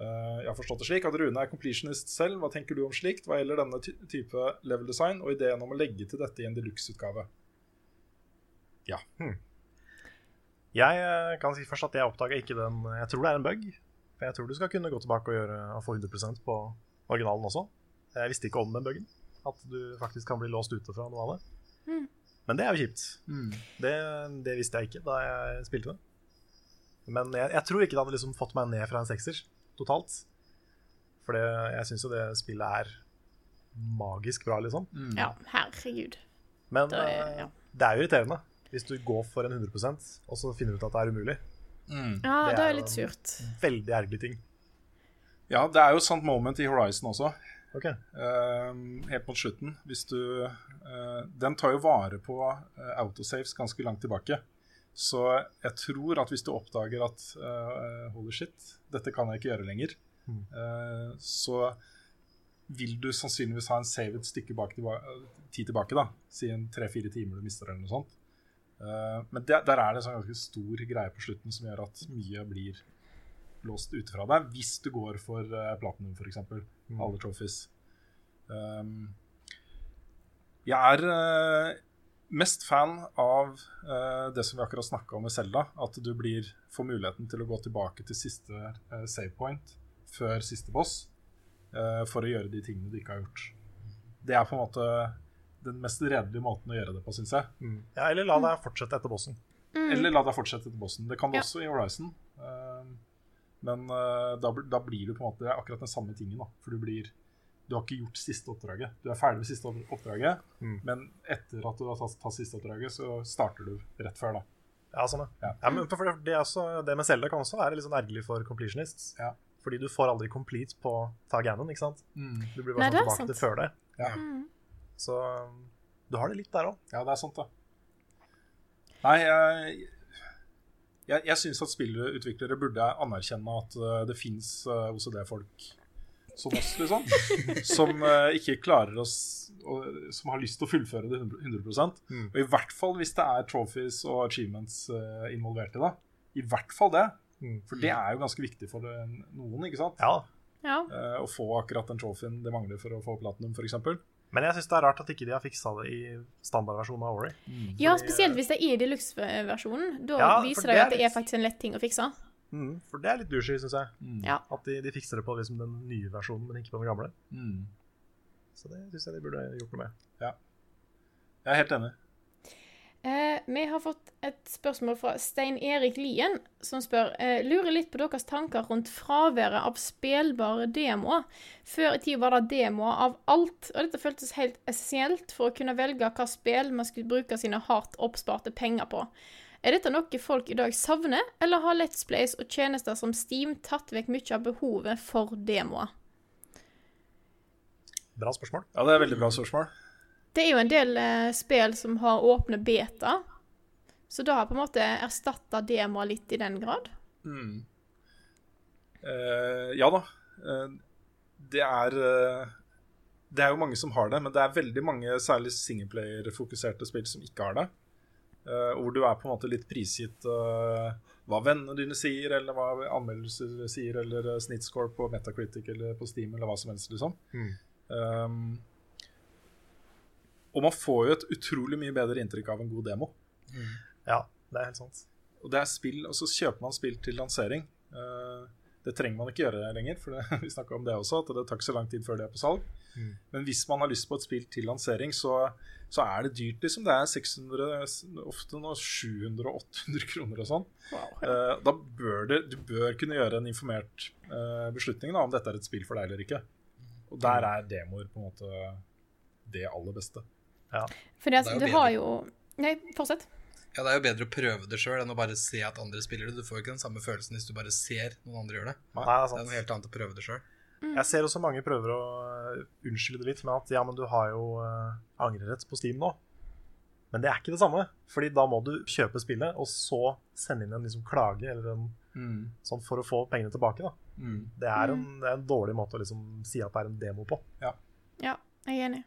Uh, jeg har forstått det slik at Rune er completionist selv. Hva tenker du om slikt hva gjelder denne ty type level design og ideen om å legge til dette i en deluxe-utgave? Ja. Jeg eh, kan si først at jeg oppdaga ikke den Jeg tror det er en bug. For jeg tror du skal kunne gå tilbake og, gjøre, og få 100% på originalen også. Jeg visste ikke om den bøggen At du faktisk kan bli låst ute fra noe av det. Men det er jo kjipt. Det, det visste jeg ikke da jeg spilte det. Men jeg, jeg tror ikke det hadde liksom fått meg ned fra en sekser totalt. For det, jeg syns jo det spillet er magisk bra, liksom. Ja, herregud. Men Det er- eh, ja. det er jo irriterende hvis du går for en 100 og så finner du ut at det er umulig. Ja, Det det er er litt surt. Veldig ergerlig ting. ja, det er jo et sånt moment i Horizon også. Ok, Uh, helt mot slutten. Hvis du uh, Den tar jo vare på uh, autosaves ganske langt tilbake. Så jeg tror at hvis du oppdager at eh, holy shit, dette kan jeg ikke gjøre lenger, eh, så vil du sannsynligvis ha en save et stykke bak tilba tid tilbake. da Si en tre-fire timer du mister, eller noe sånt. Eh, men der, der er det en sånn ganske stor greie på slutten som gjør at mye blir låst ute fra deg, hvis du går for uh, platinum, f.eks. Alle trophies. Um, jeg er eh, mest fan av det som vi akkurat snakka om med Selda. At du blir, får muligheten til å gå tilbake til siste uh, save point før siste boss. for å gjøre de tingene du ikke har gjort. Det er på en måte den mest redelige måten å gjøre det på, syns jeg. Mm. Ja, eller la deg fortsette etter bossen. Eller la deg fortsette etter bossen. Det kan du Ja. også i Horizon. eh, men eh, da, da blir du på en måte akkurat den samme tingen. Da. For du blir Du har ikke gjort siste oppdraget. Du er ferdig med siste oppdraget, Mm. men etter at du har tatt, tatt siste oppdraget, så starter du rett før, da. Ja, sånn, ja. Ja. men for det, det, er også, det med Selda kan også være litt sånn ergerlig for completionists. Ja. Fordi du får aldri complete på ta Ganon, ikke sant? Du blir bare det sånn tilbake sant. til før det. Ja. Så um, du har det litt der òg. Ja, det er sant, det. Nei, jeg, jeg, jeg syns at spillutviklere burde anerkjenne at eh, det fins OCD-folk som oss, liksom. som eh, ikke klarer å s- Som har lyst til å fullføre det 100, 100 Mm. Og i hvert fall hvis det er trophies og achievements eh, involvert i det. I hvert fall det. Mm. For det er jo ganske viktig for noen, ikke sant? Ja. Ja. Uh, å få akkurat den trophyen det mangler for å få platinum, f.eks. Men jeg syns det er rart at ikke de har fiksa det i standardversjonen av Ori. ja, spesielt hvis det er deluxe-versjonen. Da Ja, viser det jo at det er faktisk en lett ting å fikse. Mm, for det er litt douchey, syns jeg. Ja. At de, de fikser det på liksom, den nye versjonen, men ikke på den gamle. Mm. Så det syns jeg de burde gjort noe med. Jeg er helt enig. Eh, vi har fått et spørsmål fra Stein Erik Lien, som spør eh, Lurer litt på deres tanker rundt fraværet av spillbare demoer. Før i tid var det demoer av alt, og dette føltes helt essensielt for å kunne velge hva spill man skulle bruke sine hardt oppsparte penger på. Er dette noe folk i dag savner, eller har Let's Plays og tjenester som Steam tatt vekk mye av behovet for demoer? Bra spørsmål. Ja, det er veldig bra spørsmål. Det er jo en del eh, spill som har åpne beta, så da har på en måte erstatta demoer litt i den grad. Eh, ja da. Eh, det er eh, Det er jo mange som har det, men det er veldig mange, særlig singleplayer-fokuserte spill, som ikke har det. Eh, hvor du er på en måte litt prisgitt eh, hva vennene dine sier, eller hva anmeldelser sier, eller snittscore på Metacritic eller på Steam, eller hva som helst, liksom. Mm. Um, og man får jo et utrolig mye bedre inntrykk av en god demo. Ja, det er helt sant. Og det er spill, og så kjøper man spill til lansering. Eh, det trenger man ikke gjøre lenger, for det, vi snakka om det også, at det tar ikke så lang tid før det er på salg. Mm. Men hvis man har lyst på et spill til lansering, så, så er det dyrt, liksom. Det er 600, ofte nå 700-800 kroner og sånn. Eh, da bør det, du bør kunne gjøre en informert eh, beslutning da, om dette er et spill for deg eller ikke. Og der er demoer på en måte det aller beste. Fordi For Det jo du bedre. har jo Nei, fortsett. Ja, Det er jo bedre å prøve det sjøl enn å bare se at andre spiller det. Du får jo ikke den samme følelsen hvis du bare ser noen andre gjøre det. Nei, det er Det er noe helt annet å prøve det sjøl. Jeg ser også mange prøver å øh, unnskylde det litt med at ja, men du har jo uh, angrerett på Steam nå. Men det er ikke det samme. Fordi da må du kjøpe spillet, og så sende inn en liksom klage eller en sånn for å få pengene tilbake. da. Det er en, det er en dårlig måte å liksom si at det er en demo på. Ja, jeg er enig.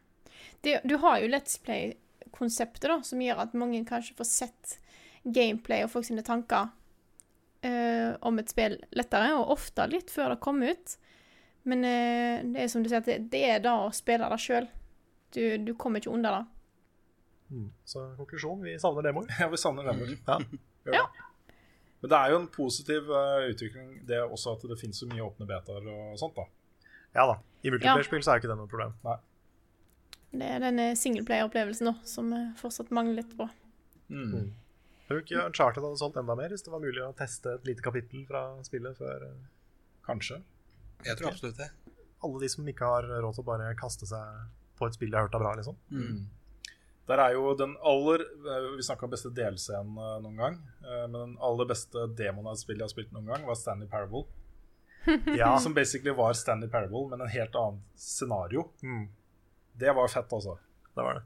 Det, du har jo Let's Play-konseptet, da, som gjør at mange kanskje får sett gameplay og folk sine tanker uh, om et spill lettere, og ofte litt før det kommer ut. Men uh, det er som du sier, at det, det er da å spille det sjøl. Du, du kommer ikke unna det. Så konklusjon, vi savner demoer. ja, vi savner demoer. Ja. ja. Men det er jo en positiv uh, utvikling, det er også at det finnes så mye åpne betaer og sånt. da. ja da. I multiplayer-spill så er jo ikke det noe problem. Det er denne singleplayer-opplevelsen nå, som jeg fortsatt mangler litt på. Mm. Tror du ikke Uncharted hadde solgt enda mer hvis det var mulig å teste et lite kapittel fra spillet før øh, Kanskje. Jeg tror absolutt det. alle de som ikke har råd til å bare kaste seg på et spill de har hørt er bra, liksom? Der er jo den aller eh, Vi snakka om beste delscenen eh, noen gang. eh, Men den aller beste demoen av et spill jeg har spilt noen gang, var Stanley Parable. Ja. Som basically var Stanley Parable, men en helt annet scenario. Mm, Det var fett, altså. det var det.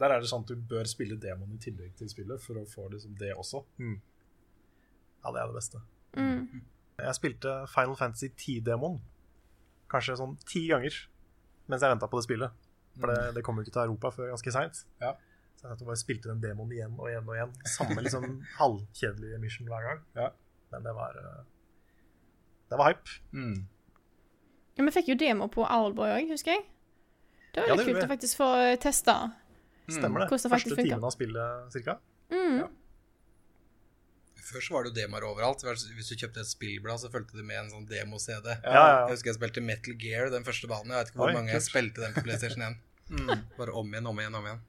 Der er det sånn at du bør spille demoen i tillegg til spillet for å få liksom det også. Ja, det er det beste. Mm. Jeg spilte Final Fantasy 10-demoen kanskje sånn ti ganger mens jeg venta på det spillet. For det, det kom jo ikke til Europa før ganske seint. Ja. Så jeg bare spilte den demoen igjen og igjen og igjen. Samme liksom halvkjedelige mission hver gang. Ja. Men det var eh, Det var hype. Mm. Ja, Vi fikk jo demo på Owlboy òg, husker jeg. Det var Ja, litt det kult å faktisk få testa. Stemmer det. Hvordan det Første funker. timen av spillet, cirka. Mm. Før så var det jo demoer overalt. Hvis du kjøpte et spillblad, så fulgte du med en sånn demo-CD. Ja, ja, Jeg husker jeg spilte Metal Gear, den første banen. Jeg vet ikke hvor Oi, mange jeg spilte den på PlayStation 1. Bare om igjen, om igjen, om igjen.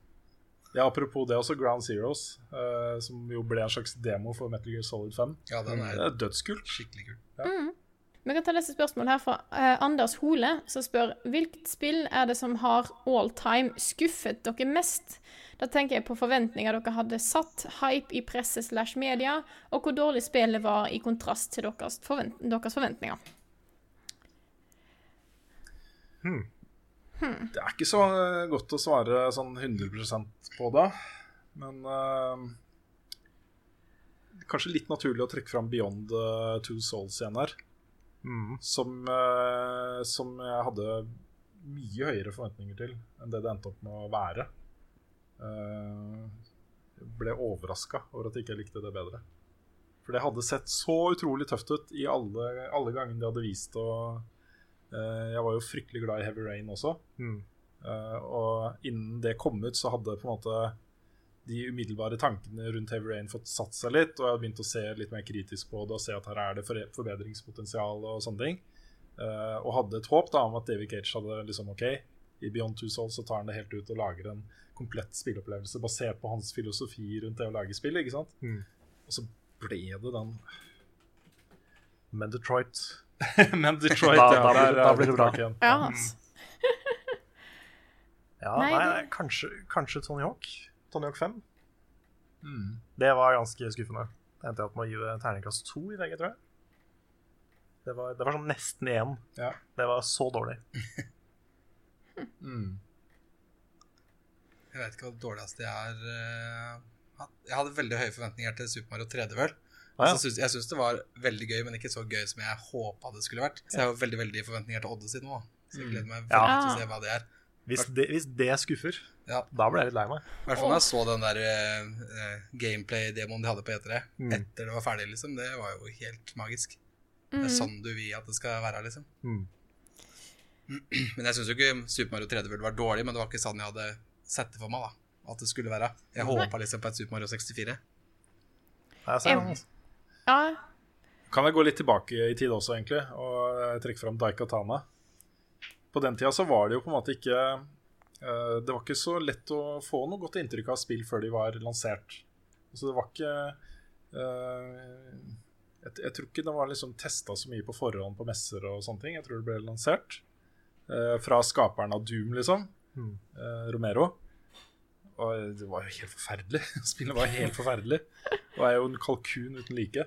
Ja, Apropos det også, Ground Zeroes, uh, som jo ble en slags demo for Metal Gear Solid 5. Ja, den Det er er dødskult. skikkelig kul. Vi kan ta neste spørsmål her fra eh, Anders Hole, som spør hvilket spill er det som har all time skuffet dere mest? Da tenker jeg på forventninger dere hadde satt, hype i presse slash media, og hvor dårlig spillet var i kontrast til deres, forvent deres forventninger. Det er ikke så eh, godt å svare sånn 100% på det, men uh Kanskje litt naturlig å trekke fram Beyond Two Souls igjen her. Som, eh, som jeg hadde mye høyere forventninger til enn det det endte opp med å være. Eh, jeg ble overraska over at jeg ikke likte det bedre. For det hadde sett så utrolig tøft ut i alle, alle gangene de hadde vist og uh, Jeg var jo fryktelig glad i Heavy Rain også. Eh, og innen det kom ut, så hadde på en måte de umiddelbare tankene rundt Heavy Rain fått satt seg litt, og jeg hadde begynt å se litt mer kritisk på det og se at her er det forbedringspotensial og sånne ting. Uh, og hadde et håp da om at David Cage hadde liksom OK, i Beyond Two Souls så tar han det helt ut og lager en komplett spilleopplevelse basert på hans filosofi rundt det å lage spill, ikke sant? Og så ble det den Men Detroit Men Detroit, Da- ja, da blir- der da blir det bra. igjen. Ja, altså. Ja, Nei, nei, nei kanskje, kanskje Tony Hawk. Tony Hawk 5. Mm. Det var ganske skuffende. Det endte jeg opp med å gi terningkast to i VG, tror jeg. Det var, det var sånn nesten én. Ja. Det var så dårlig. Mm. Jeg vet ikke hva det dårligste jeg er eh. Jeg hadde veldig høye forventninger til Super Mario 3D vel. Ah, ja. Så jeg syns det var veldig gøy, men ikke så gøy som jeg håpa det skulle vært. Så jeg har veldig veldig forventninger til Odyssey nå. Så jeg gleder meg veldig Ja. til å se hva det er. Hvis det, hvis det skuffer, Ja. da ble jeg litt lei meg. I hvert fall når jeg så den der uh, gameplay-demoen de hadde på E3 etter det var ferdig, liksom. Det var jo helt magisk. Det er sånn du vil at det skal være, liksom. Mm. Men jeg syns jo ikke Super Mario 3D World var dårlig, men det var ikke sånn jeg hadde sett det for meg, da. At det skulle være. Jeg håpa liksom på et Super Mario 64. Nei, jeg ser Jeg- altså. ja. Kan jeg gå litt tilbake i tid også, egentlig, og eh, trekke fram Daikatana? På den tida så var det jo på en måte ikke uh, Det var ikke så lett å få noe godt inntrykk av spill før de var lansert. Så det var ikke uh, jeg, jeg tror ikke det var liksom testa så mye på forhånd på messer og sånne ting. Jeg tror det ble lansert uh, fra skaperen av Doom, liksom. eh, Romero. Og det var jo helt forferdelig. Spillet var helt forferdelig. Og er jo en kalkun uten like.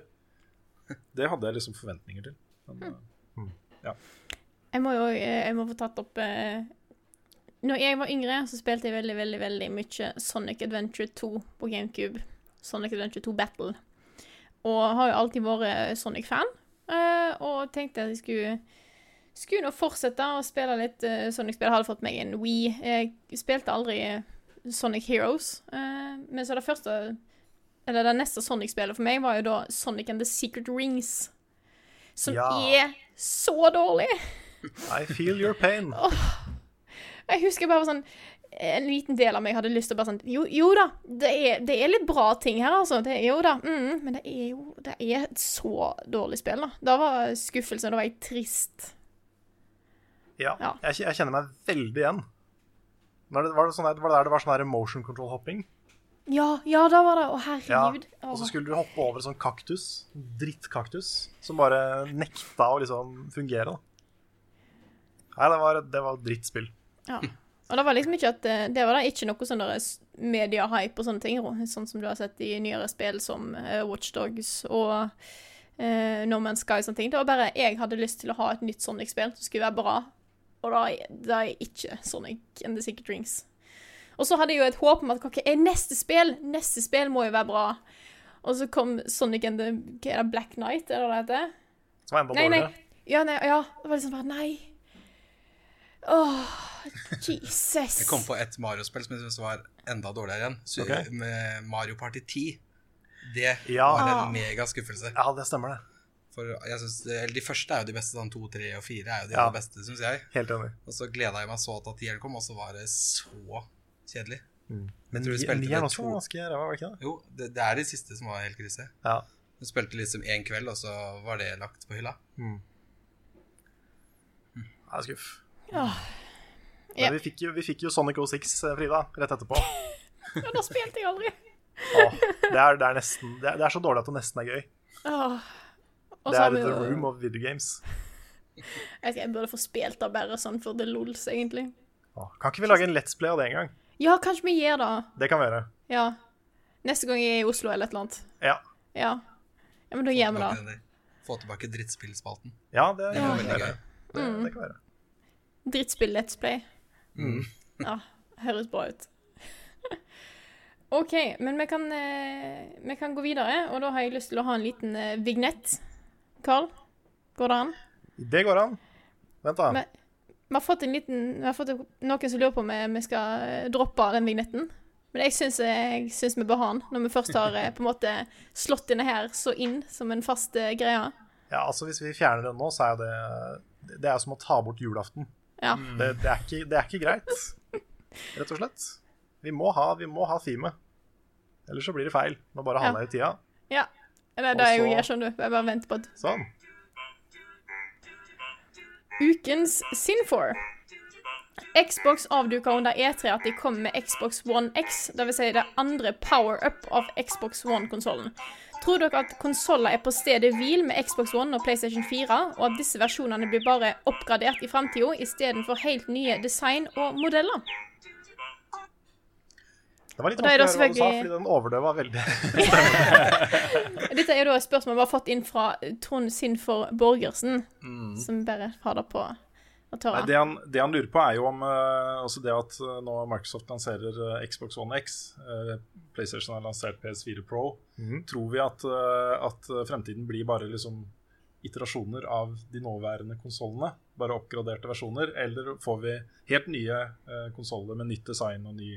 Det hadde jeg liksom forventninger til. Men, eh, Jeg må jo eh, jeg må få tatt opp eh, Når jeg var yngre, så spilte jeg veldig, veldig veldig mye Sonic Adventure 2 på GameCube. Sonic Adventure 2 Battle. Og har jo alltid vært Sonic-fan. eh, og tenkte at jeg skulle skulle nå fortsette å spille litt Sonic-spill. Hadde fått meg en Wii. Jeg spilte aldri Sonic Heroes. men så det første Eller det neste Sonic-spillet for meg var jo da Sonic and the Secret Rings. Som Ja. er så dårlig. I feel your pain. Jeg husker bare sånn En liten del av meg hadde lyst til å bare sånn Jo, jo da, det er, det er litt bra ting her, altså. Det er jo da. Mm, men det er jo Det er et så dårlig spill, da. Da var skuffelsen. Da var jeg trist. Ja, Ja. Jeg, jeg kjenner meg veldig igjen. Var det, var det, sånn der, var det der det var sånn her motion control-hopping? Ja, ja, da var det Å, Ja. Og så skulle du hoppe over sånn kaktus. Drittkaktus. Som bare nekta å liksom fungere. da. Nei, det var, det var drittspill. Ja. Og det var liksom ikke at eh, Det var da ikke noe sånn mediehype og sånne ting, sånn som du har sett i nyere spill som uh, Watchdogs og uh, No Man's Sky og sånne ting. Det var bare jeg hadde lyst til å ha et nytt Sonic-spill som skulle være bra, og da det er ikke Sonic and the Secret Rings. Og så hadde jeg jo et håp om at hva er neste spill? Neste spill må jo være bra. Og så kom Sonic and the Black Knight, er det det heter? Som var enda Nei, nei. dårligere. Ja, nei, ja. Det var liksom bare Nei. Åh, Jesus. Jeg kom på et Mario-spill som jeg syntes var enda dårligere igjen. Så, Ok. Med Mario Party 10. Det Ja. var Ah. en megaskuffelse. Ja, det stemmer, det. For jeg synes, eller De første er jo de beste. Sånn to, tre og fire er jo de Ja. beste, syns jeg. Helt enig. Og så gleda jeg meg så til at tieren kom, og så var det så kjedelig. Men ni- nieren det også var ganske ræva, var det ikke det? Jo, det, det er de siste som var helt krise. Ja. Du spilte liksom én kveld, og så var det lagt på hylla. Ja, skuff. Ja. Men vi, fikk jo, vi fikk jo Sonic 06, eh, Frida, rett etterpå. Ja, da spilte jeg aldri. Åh, det, er, det, er nesten, det, er, det er så dårlig at det nesten er gøy. Åh. Det er vi the room of video games. Jeg, jeg burde få spilt det bare sånn for the lols, egentlig. Åh, Kan ikke vi lage en Let's Play av det en gang? Ja, kanskje vi gjør det. Det kan vi gjøre. Ja. Neste gang jeg er i Oslo eller et eller annet. Ja, Ja. Ja, men da gjør vi det. Få tilbake drittspillspalten. ja det, Det det, Det, Mm. det kan vi gjøre. Drittspill Let's Play. Ja, høres bra ut. OK, men vi kan, eh, vi kan gå videre, og da har jeg lyst til å ha en liten eh, vignett. Carl, går det an? Det går an. Vent, da. Vi, Vi har fått en liten Vi har fått noen som lurer på om vi- skal eh, droppe den vignetten. Men jeg syns, jeg syns vi bør ha den, når vi først har eh, på en måte slått denne her så inn som en fast eh, greie. Ja, altså Hvis vi fjerner den nå, så er det Det er som å ta bort julaften. Ja. Det, det, er, ikke, det er ikke greit, rett og slett. Vi må ha, vi må ha theme. Ellers så blir det feil. Nå bare handler jeg i tida. ja. Det er det jeg gjør, skjønner du. Jeg bare venter på det. Sånn. Ukens Sinfor. Xbox avduka under E3 at de kom med Xbox One X, dvs. Si det andre power-up av Xbox One-konsollen. Tror dere at konsoller er på stedet hvil med Xbox One og PlayStation 4, og at disse versjonene blir bare oppgradert i framtida istedenfor helt nye design og modeller? Det var litt vanskelig å høre hva du sa, fordi den overdøva veldig. Dette er da et spørsmål vi har fått inn fra Trond Sinfor Borgersen, som bare har det på Nei, det, han, det han lurer på, er jo om uh, altså det at uh, nå Microsoft lanserer uh, Xbox One X, PlayStation har lansert PS4 Pro, tror vi at, at fremtiden blir bare liksom iterasjoner av de nåværende konsollene? Bare oppgraderte versjoner? Eller får vi helt nye uh, konsoller med nytt design og ny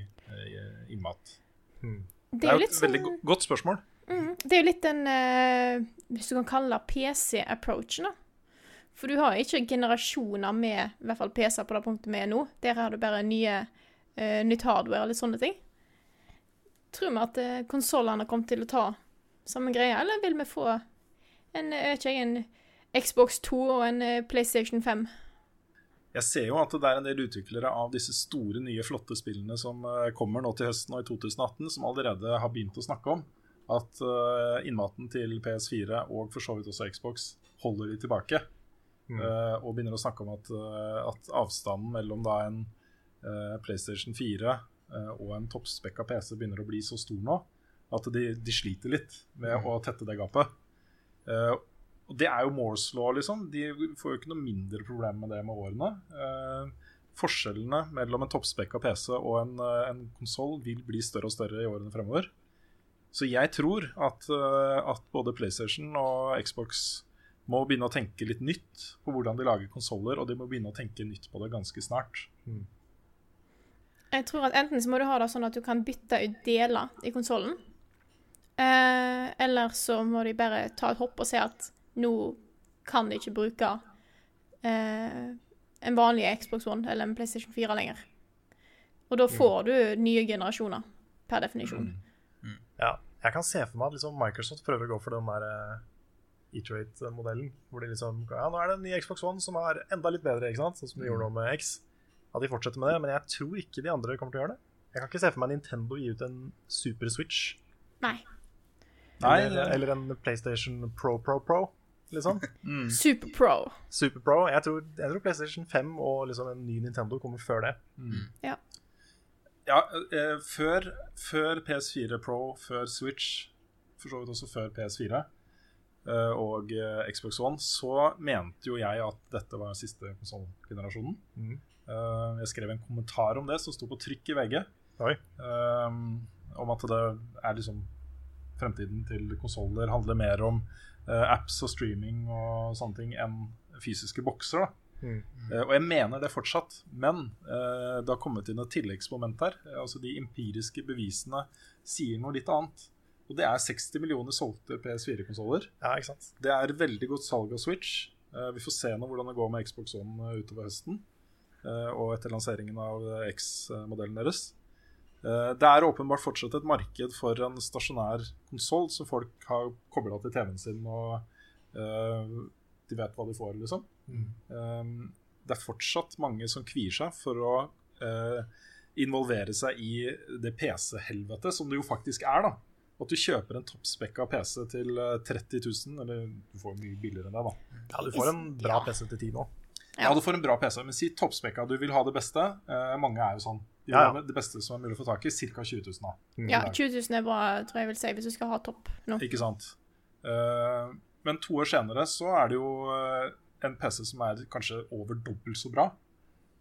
innmat? Det Det er er jo et veldig sånn go- godt spørsmål. Det er jo litt den Hvis du kan kalle det PC-approachen, da. For du har ikke generasjoner med i hvert fall PC-er på det punktet vi er nå. Der har du bare nye, uh, nytt hardware eller sånne ting. Tror vi at uh, konsollene kommer til å ta samme greie, eller vil vi få en, eh, ikke en Xbox 2 og en uh, PlayStation 5? Jeg ser jo at det er en del utviklere av disse store, nye, flotte spillene som kommer nå til høsten og i 2018, som allerede har begynt å snakke om at innmaten til PS4 og for så vidt også Xbox holder de tilbake. Eh, og begynner å snakke om at, eh, at avstanden mellom da en uh, PlayStation 4 uh, og en toppspekka PC begynner å bli så stor nå at de, de sliter litt med å tette det gapet. Og det er jo Moores law, liksom. De får jo ikke noe mindre problem med det med årene. Forskjellene mellom en toppspekka PC og en, uh, en konsoll vil bli større og større i årene fremover. Så jeg tror at, at både PlayStation og Xbox må begynne å tenke litt nytt på hvordan de lager konsoller, og de må begynne å tenke nytt på det ganske snart. Jeg tror at enten så må du ha det sånn at du kan bytte ut deler i konsollen. Eh, eller så må de bare ta et hopp og se at nå kan de ikke bruke eh, en vanlig Xbox One eller en PlayStation 4 lenger. Og da får du nye generasjoner, per definisjon. Ja, jeg kan se for meg at liksom Microsoft prøver å gå for den der Eaterate-modellen. Hvor de liksom Ja, nå er det en ny Xbox One som er enda litt bedre, ikke sant? Sånn som de gjorde nå med X. At de fortsetter med det, men jeg tror ikke de andre kommer til å gjøre det. Jeg kan ikke se for meg Nintendo gi ut en Super Switch. Nei. Nei, Eller, eller en PlayStation Pro Pro Pro, liksom. Super Pro. Super Pro. Jeg tror, jeg tror PlayStation 5 og liksom en ny Nintendo kommer før det. Ja. Ja, eh, før, før PS4 Pro, før Switch, for så vidt også før PS4 eh, og eh, Xbox One, så mente jo jeg at dette var den siste konsollgenerasjonen. Eh, jeg skrev en kommentar om det som sto på trykk i VG, eh, om at det er liksom Fremtiden til konsoller handler mer om eh, apps og streaming og sånne ting enn fysiske bokser. da Eh, og jeg mener det fortsatt, men eh, det har kommet inn et tilleggsmoment her. Eh, altså De empiriske bevisene sier noe litt annet. Og det er 60 millioner solgte PS4-konsoller. Ja, ikke sant? Det er veldig godt salg av Switch. Uh, vi får se nå hvordan det går med Xbox One eh, utover høsten. Uh, og etter lanseringen av X-modellen deres. Uh, Det er åpenbart fortsatt et marked for en stasjonær konsoll som folk har kobla til TV-en sin, og de vet hva de får, liksom. Eh, det er fortsatt mange som kvier seg for å involvere seg i det PC-helvetet som det jo faktisk er, da. At du kjøper en toppspekka PC til eh, 30 000, eller du får mye billigere enn det, da. Ja, du får en bra PC til 10 nå. Ja, du får en bra PC, men si toppspekka. Du vil ha det beste. Eh, mange er jo sånn. De Ja, ja. det beste som er mulig å få tak i. Ca. 20 000, da. Ja, 20 000 er bra, tror jeg jeg vil si, hvis du skal ha topp nå. Ikke sant. Eh, men to år senere så er det jo eh, en PC som er kanskje over dobbelt så bra.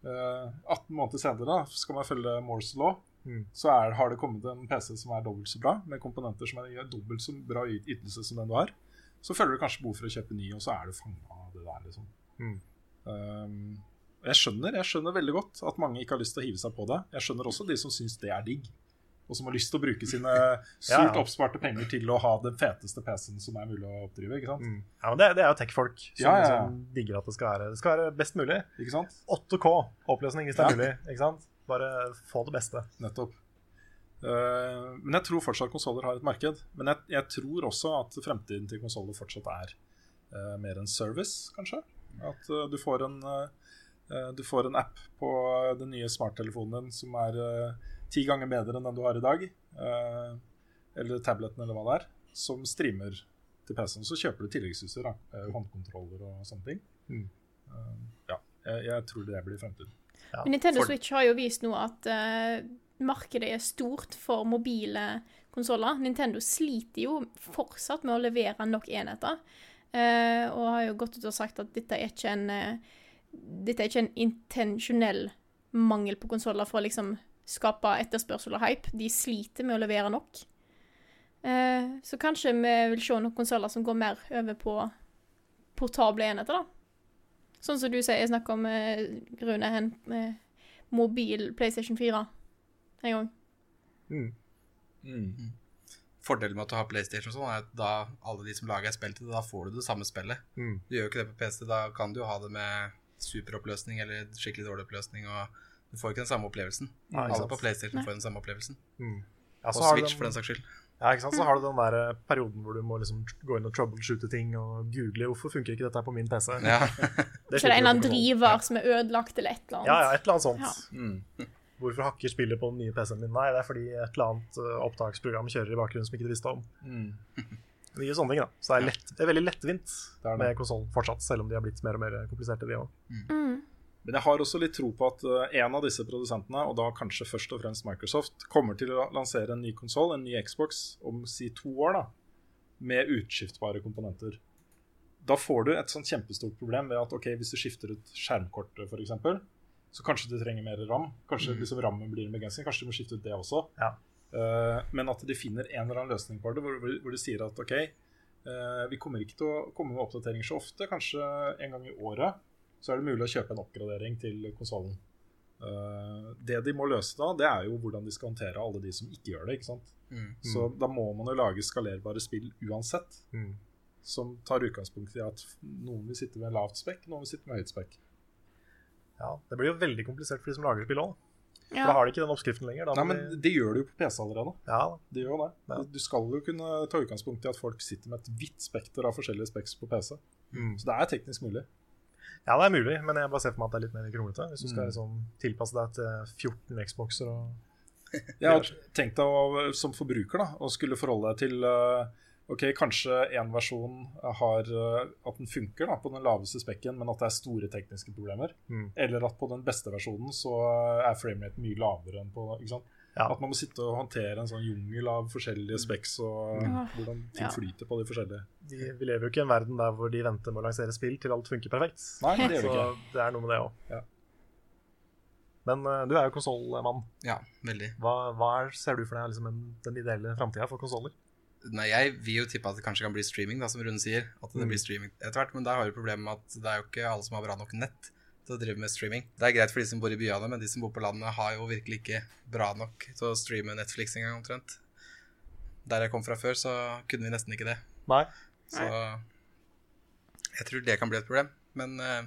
Eh, 18 måneder senere, da, skal man følge Morse law, Mm. så er, har det kommet en PC som er dobbelt så bra, med komponenter som er, gjør dobbelt så bra ytelse som den du har. Så føler du kanskje behov for å kjøpe ny, og så er du fanga av det der, liksom. Mm. Um, jeg skjønner jeg skjønner veldig godt at mange ikke har lyst til å hive seg på det. Jeg skjønner også de som syns det er digg, og som har lyst til å bruke sine surt oppsparte penger til å ha den feteste PC-en som er mulig å oppdrive. ikke sant? Mm. Ja, men det, det er jo tech-folk som Ja, ja, ja. liksom digger at det skal være, det skal være best mulig. Ikke sant? 8K-oppløsning hvis det er mulig. ikke sant? Bare få det beste. Nettopp. Uh, men jeg tror fortsatt konsoller har et marked. Men jeg, jeg tror også at fremtiden til konsoller fortsatt er uh, mer en service, kanskje. At uh, du, får en, du får en app på den nye smarttelefonen din som er ti ganger bedre enn den du har i dag. eller tableten, eller hva det er. Som streamer til PC-en. Så kjøper du tilleggsutstyr. Håndkontroller og sånne ting. Mm. Ja, jeg, jeg tror det blir fremtiden. Ja. Men Nintendo For- Switch har jo vist nå at uh, markedet er stort for mobile konsoller. Nintendo sliter jo fortsatt med å levere nok enheter. uh, og har jo gått ut og sagt at dette er ikke en uh, Dette er ikke en intensjonell mangel på konsoller for å liksom skape etterspørsel og hype. De sliter med å levere nok. Eh, så kanskje vi vil se noen konsoller som går mer over på portable enheter, da. Sånn som du sier, jeg snakker om eh, Rune, hen med mobil PlayStation 4 en gang. Mm. Fordelen med at du har PlayStation sånn, er at da alle de som lager spill til det, da får du det samme spillet. Mm. Du gjør jo ikke det på PC. Da kan du jo ha det med superoppløsning eller skikkelig dårlig oppløsning, og du får ikke den samme opplevelsen. Nei, Alle på PlayStation får den samme opplevelsen. Mm. Ja, Og Switch, for den saks skyld. Ja, ikke sant? Så har du den der eh, perioden hvor du må liksom gå inn og troubleshoote ting og google hvorfor funker ikke dette på min PC. Ja. Det Så det er en eller annen driver ja. som er ødelagt eller et eller annet. Ja, ja, et eller annet sånt. Ja. Mm. Hvorfor hakker spillet på den nye PC-en min? Nei, det er fordi et eller annet eh, opptaksprogram kjører i bakgrunnen som ikke du visste om. Mm. Mye sånne ting, da. Så det er, lett, det er veldig lettvint Det er det. med konsollen fortsatt, selv om de har blitt mer og mer kompliserte, de òg. Mm. Men jeg har også litt tro på at eh, en av disse produsentene, og da kanskje først og fremst Microsoft, kommer til å lansere en ny konsoll, en ny Xbox, om si to år, da, med utskiftbare komponenter. Da får du et sånt kjempestort problem ved at ok, hvis du skifter ut skjermkortet, f.eks., så kanskje du trenger mer ram. Kanskje liksom rammen blir en begrensning. Kanskje du må skifte ut det også. Ja. Uh, men at de finner en eller annen løsning på det, hvor hvor de sier at ok, uh, vi kommer ikke til å komme med oppdateringer så ofte, kanskje en gang i året så er det mulig å kjøpe en oppgradering til konsollen. Eh, det de må løse da, det er jo hvordan de skal håndtere alle de som ikke gjør det. ikke sant? Mm. Så da må man jo lage skalerbare spill uansett, Mm. som tar utgangspunkt i at noen vil sitte med lavt spekk, noen vil sitte med høyt spekk. Ja, det blir jo veldig komplisert for de som lager spill òg. For da har de ikke den oppskriften lenger. Da Nei, men det gjør det jo på PC allerede. Ja, Det gjør det. Ja. Du skal jo kunne ta utgangspunkt i at folk sitter med et vidt spekter av forskjellige speks på PC. Mm. Så det er teknisk mulig. Ja, det er mulig, men jeg bare ser for meg at det er litt mer kronglete. Hvis du skal Mm. liksom tilpasse deg til 14 Xboxer og Jeg har tenkt deg som forbruker da, å skulle forholde deg til eh, Ok, kanskje en versjon har eh, at den funker da, på den laveste spekken, men at det er store tekniske problemer. Mm. Eller at på den beste versjonen så er frameraten mye lavere enn på ikke sant? Ja. At man må sitte og håndtere en sånn jungel av forskjellige speks og Ja. hvordan ting Ja. flyter på de forskjellige. vi, vi lever jo ikke i en verden der hvor de venter med å lansere spill til alt funker perfekt. Nei, det gjør vi ikke. Så det er noe med det òg. Ja. Men uh, du er jo konsollmann. ja, veldig. Hva, hva er, ser du for deg liksom en, den ideelle framtida for konsoller? Nei, jeg vil jo tippe at det kanskje kan bli streaming, da, som Rune sier. At det Mm. blir streaming etter hvert. Men der har vi problemet med at det er jo ikke alle som har bra nok nett til å drive med streaming. Det er greit for de som bor i byene, men de som bor på landet, har jo virkelig ikke bra nok til å streame Netflix engang, omtrent. Der jeg kom fra før, så kunne vi nesten ikke det. Nei. Så jeg tror det kan bli et problem. Men uh,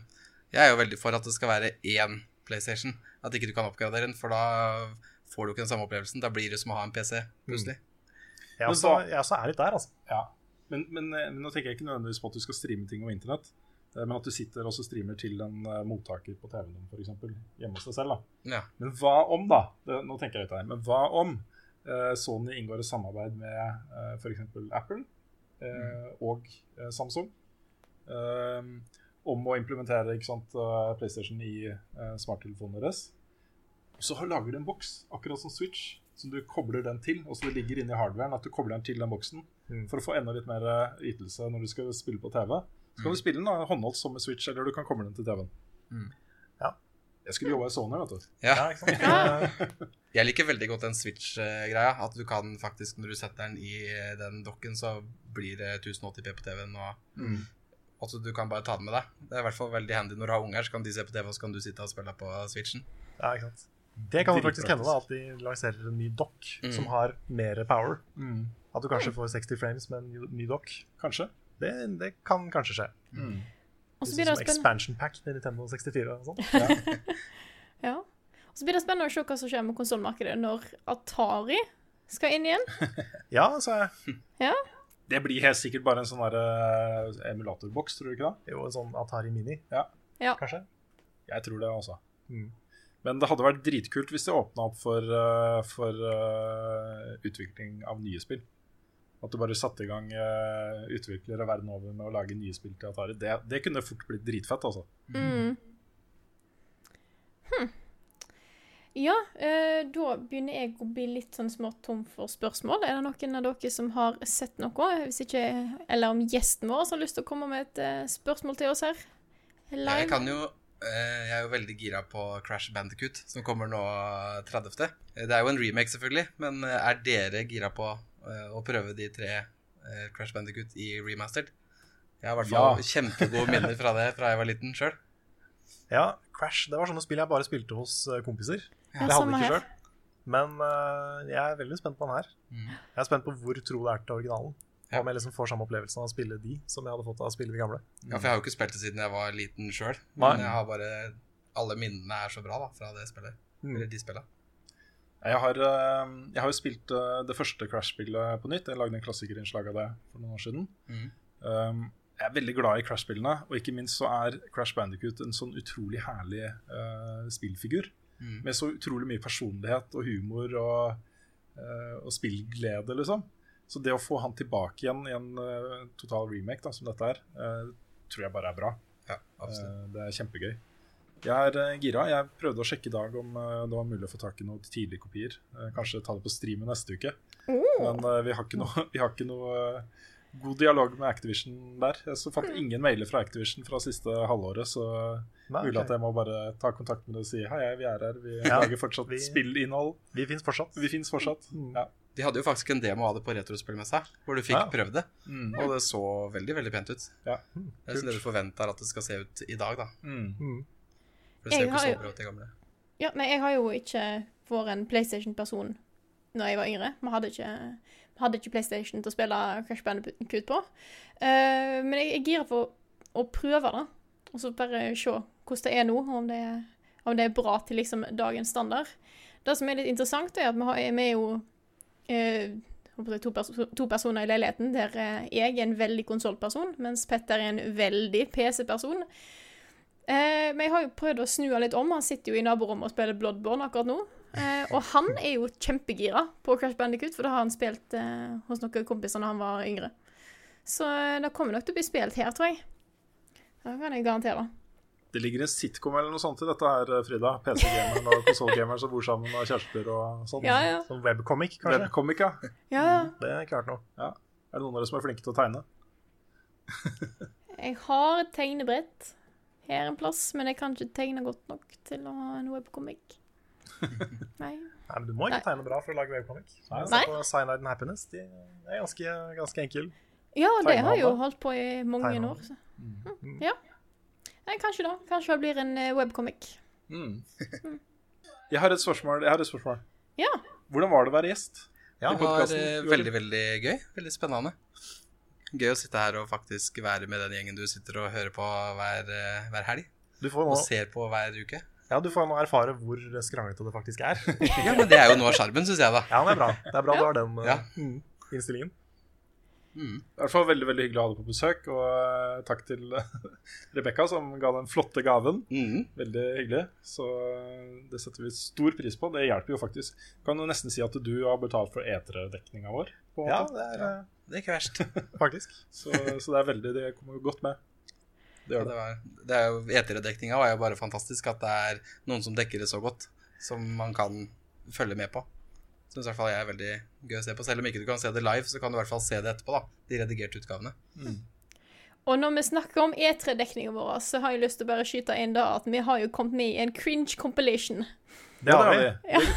jeg er jo veldig for at det skal være én PlayStation. At ikke du kan oppgradere den, for da får du ikke den samme opplevelsen. Da blir det som å ha en PC, plutselig. Jeg Men også, jeg også er litt der, altså. Ja. Men, men, eh, men nå tenker jeg ikke nødvendigvis på at du skal streame ting over internett. Eh, Men at du sitter og streamer til en eh, mottaker på TV-en din, f.eks. Hjemme hos deg selv. da. Ja. Men hva om, da? Det, nå tenker jeg litt her. Men hva om eh, Sony inngår et samarbeid med uh, f.eks. Apple eh, og eh, Samsung eh, om å implementere sant, eh, PlayStation i eh, smarttelefonen deres? Så lager du en boks, akkurat som Switch, som du kobler den til. Og så det ligger inni hardwaren at du kobler den til den boksen for å få enda litt mer eh, ytelse når du skal spille på TV. Så kan du spille den da, håndholdt som med Switch, eller du kan komme den til TV-en. Ja. Jeg skulle jobba i Sony, vet du. Ja. Ja, ikke sant? Jeg liker veldig godt den Switch-greia. At du kan faktisk, når du setter den i eh, den dokken, så blir det 1080p på TV-en. Og at du kan bare ta den med deg. Det er i hvert fall veldig handy når du har unger, så kan de se på TV, og så kan du sitte og spille på Switchen. Ja, ikke sant? Det kan jo faktisk hende da, at de lanserer en ny dock som har mer power. Mm. At du kanskje får 60 frames med en ny- ny dock. Kanskje. Det, det kan kanskje skje. Mm. så Liksom blir det som expansion pack til Nintendo 64 og sånn. ja. Og så blir det spennende å se hva som skjer med konsollmarkedet når Atari skal inn igjen. Ja, sa jeg. Ja. Det blir helt sikkert bare en sånn eh, emulatorboks, tror du ikke det? Jo, en sånn Atari Mini, Ja, Ja. kanskje. jeg tror det også. Mm. Men det hadde vært dritkult hvis det åpna opp for, eh, for uh, utvikling av nye spill. At du bare satte i gang uh, utviklere verden over med å lage nye spill til Atari. Det, det kunne fort blitt dritfett, altså. Mm. Hm. Ja, uh, da begynner jeg å bli litt sånn smått tom for spørsmål. Er det noen av dere som har sett noe? Hvis ikke, eller om gjesten vår har lyst til å komme med et uh, spørsmål til oss her? Live? Jeg kan jo eh, Jeg er jo veldig gira på Crash Bandicoot, som kommer nå 30. Eh, Det er jo en remake, selvfølgelig, men eh, er dere gira på eh, å prøve de tre eh, Crash Bandicoot i remastered? Jeg har i hvert fall Ja. kjempegode minner fra det fra jeg var liten sjøl. Ja, Crash det var sånne spill jeg bare spilte hos eh, kompiser. Ja, det hadde jeg ikke sjøl. Men uh, jeg er veldig spent på den her. Mm. Jeg er spent på hvor tro det er til originalen. Ja. Om jeg liksom får samme opplevelsen av å spille de som jeg hadde fått av å spille de gamle. Ja, for jeg har jo ikke spilt det siden jeg var liten sjøl. Men jeg har bare Alle minnene er så bra da fra det spillet. Mm. Eller de spillene. Jeg har, eh, jeg har jo spilt eh, det første Crash-spillet på nytt. Jeg lagde en klassikerinnslag av det for noen år siden. Mm. Um, jeg er veldig glad i Crash-spillene, og ikke minst så er Crash Bandicoot en sånn utrolig herlig uh, spillfigur. Mm. Med så utrolig mye personlighet og humor og, uh, og spillglede, liksom. Så det å få han tilbake igjen i en uh, total remake da, som dette er, tror jeg bare er bra. Ja, det er kjempegøy. Jeg er eh, gira. Jeg prøvde å sjekke i dag om eh, det var mulig å få tak i noen tidlige kopier. Eh, kanskje ta det på streamen neste uke. Men eh, vi har ikke noe, vi har ikke noe god dialog med Activision der. Jeg så fant ingen mailer fra Activision fra siste halvåret, så Nei, mulig at jeg må bare ta kontakt med deg og si hei, vi er her. Vi Ja, lager fortsatt vi- spillinnhold. Vi fins fortsatt. Vi finnes fortsatt. Ja. De hadde jo faktisk en demo av det på Retrospillmessa, hvor du fikk Ja. prøvd det. Mm. Og det så veldig veldig pent ut. Ja. Det er sånn det du forventer at det skal se ut i dag, da. Mm. For det ser jo ikke så bra ut, det gamle. Ja, nei, jeg har jo ikke vært en PlayStation-person når jeg var yngre. Vi hadde ikke, vi hadde ikke PlayStation til å spille Crash Bandicoot på. Uh, men jeg er gira på å prøve det, og så bare se hvordan det er nå, om det er, om det er bra til liksom dagens standard. Det som er litt interessant, er at vi, har, vi er jo uh, to, perso to personer i leiligheten der eh, jeg er en veldig konsollperson, mens Petter er en veldig PC-person. Eh, men jeg har jo prøvd å snu han litt om. Han sitter jo i naborommet og spiller Bloodborne akkurat nå. Eh, og han er jo kjempegira på Crash Bandicoot, for det har han spilt eh, hos noen kompiser da han var yngre. Så eh, det kommer nok til å bli spilt her, tror jeg. Det kan jeg garantere. Det ligger en sitcom eller noe sånt i dette her, Frida. PC-gameren og konsollgameren som bor sammen og kjærester og sånn. Ja, ja. Som webcomic, kanskje. Webcomic, ja. ja, ja. Det er klart noe. Er det noen av dere som er flinke til å tegne? Jeg har et tegnebrett her en plass, men jeg kan ikke tegne godt nok til å ha en webcomic. Nei. Nei, men Du må ikke Nei. tegne bra for å lage webcomic. Nei. Se på Cyanide and Happiness. De er ganske, ganske enkle. Ja, det har jeg jo holdt på i mange Tegnehandler. år. Så. Mm. Ja. Nei, kanskje da. Kanskje det blir en eh, webcomic. Mm. Jeg har et spørsmål. Jeg har et spørsmål. Ja. Hvordan var det å være gjest? Det var eh, veldig, veldig gøy. Veldig spennende. Gøy å sitte her og faktisk være med den gjengen du sitter og hører på hver, eh, hver helg. Du får nå Og ser på hver uke. Ja, du får nå erfare hvor skranglete det faktisk er. Ja, men det er jo noe av sjarmen, syns jeg, da. ja, det er bra. Det er bra du har den eh, Ja. mm, innstillingen. I hvert fall veldig veldig hyggelig å ha deg på besøk. Og uh, takk til Rebekka, som ga den flotte gaven. Mm. Veldig hyggelig. Så det setter vi stor pris på. Det hjelper jo faktisk. Kan jo nesten si at du har betalt for etere-dekninga vår. På Ja, det er eh, Det er ikke verst. faktisk. Så, så det er veldig Det kommer jo godt med. Det gjør Det, det. var, det er jo, Eterdekninga var jo bare fantastisk. At det er noen som dekker det så godt, som man kan følge med på. Syns i hvert fall jeg er veldig gøy å se på. Selv om ikke du kan se det live, så kan du i hvert fall se det etterpå. da De redigerte utgavene. Og når vi snakker om E3-dekninga vår, så har jeg lyst til å bare skyte inn da at vi har jo kommet med i en cringe compilation. Det har vi.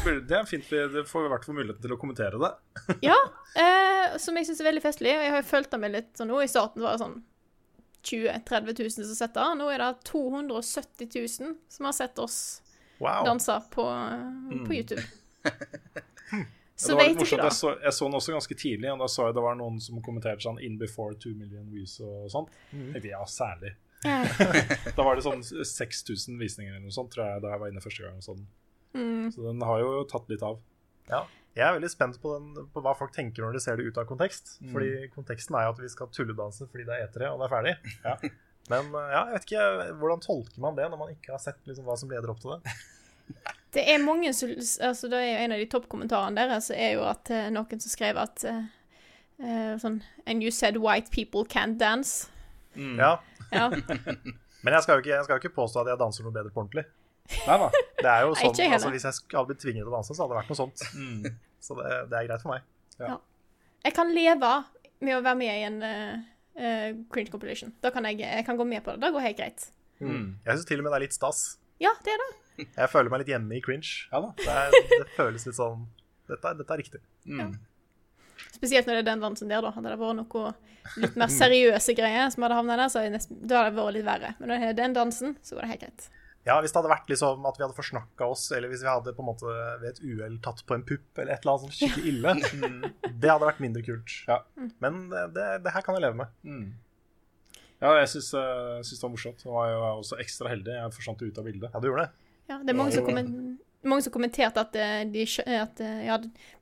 Det, det er fint. Det får vi i hvert fall muligheten til å kommentere det. Ja, eh, som jeg syns er veldig festlig. Og jeg har jo fulgt med litt sånn nå. I starten var det sånn 20 000-30 000 som sett det. Nå er det 270 000 som har sett oss Wow. danse på, på YouTube. Så det var vet litt morsomt. Jeg så, jeg så den også ganske tidlig, og da så jeg det var noen som kommenterte sånn 'in before 2 million views' og sånt. Mm. Tenkte, ja, særlig. Da var det sånn 6000 visninger eller noe sånt, tror jeg, da jeg var inne første gang. og Sånn. Mm. Så den har jo tatt litt av. Ja. Jeg er veldig spent på, den, på hva folk tenker når de ser det ut av kontekst. Mm. Fordi konteksten er jo at vi skal tulledanse fordi det er etere, og det er ferdig. Ja. Men eh, ja, jeg vet ikke, hvordan tolker man det når man ikke har sett liksom, hva som leder opp til det? Det er mange som altså Det er en av de toppkommentarene deres er jo at eh, noen som skrev at eh, eh, sånn And you said white people can't dance. Ja. Ja. Men jeg skal, jo ikke, jeg skal jo ikke påstå at jeg danser noe bedre på ordentlig. Nei da. Det er jo sånn, Nei, altså Hvis jeg hadde blitt tvunget til å danse, så hadde det vært noe sånt. Mm. Så det, det er greit for meg. Jeg kan leve med å være med i en uh, cringe compilation. Da kan jeg, jeg kan gå med på det. Det går helt greit. Mm. Jeg syns til og med det er litt stas. Ja, det er det. Jeg føler meg litt hjemme i cringe. Ja da. Det, er, det føles litt sånn Dette, er- dette er riktig. Mm. Spesielt når det er den dansen der, da. Hadde det vært noe litt mer seriøse greier som hadde havna der, så da hadde det vært litt verre. Men når det er den dansen, så går det helt greit. Ja, Hvis det hadde vært liksom at vi hadde forsnakka oss, eller hvis vi hadde på en måte ved et uhell tatt på en pupp, eller et eller annet sånt skikkelig ille, det hadde vært mindre kult. Ja. Men det, det, det her kan jeg leve med. Mm. Ja, jeg syns, eh, syns det var morsomt. Jeg var jo også ekstra heldig. Jeg forsvant ut av bildet. Ja, du gjorde det. Ja, det er mange som, kommen, mange som kommenterte at, eh, de, at eh, ja,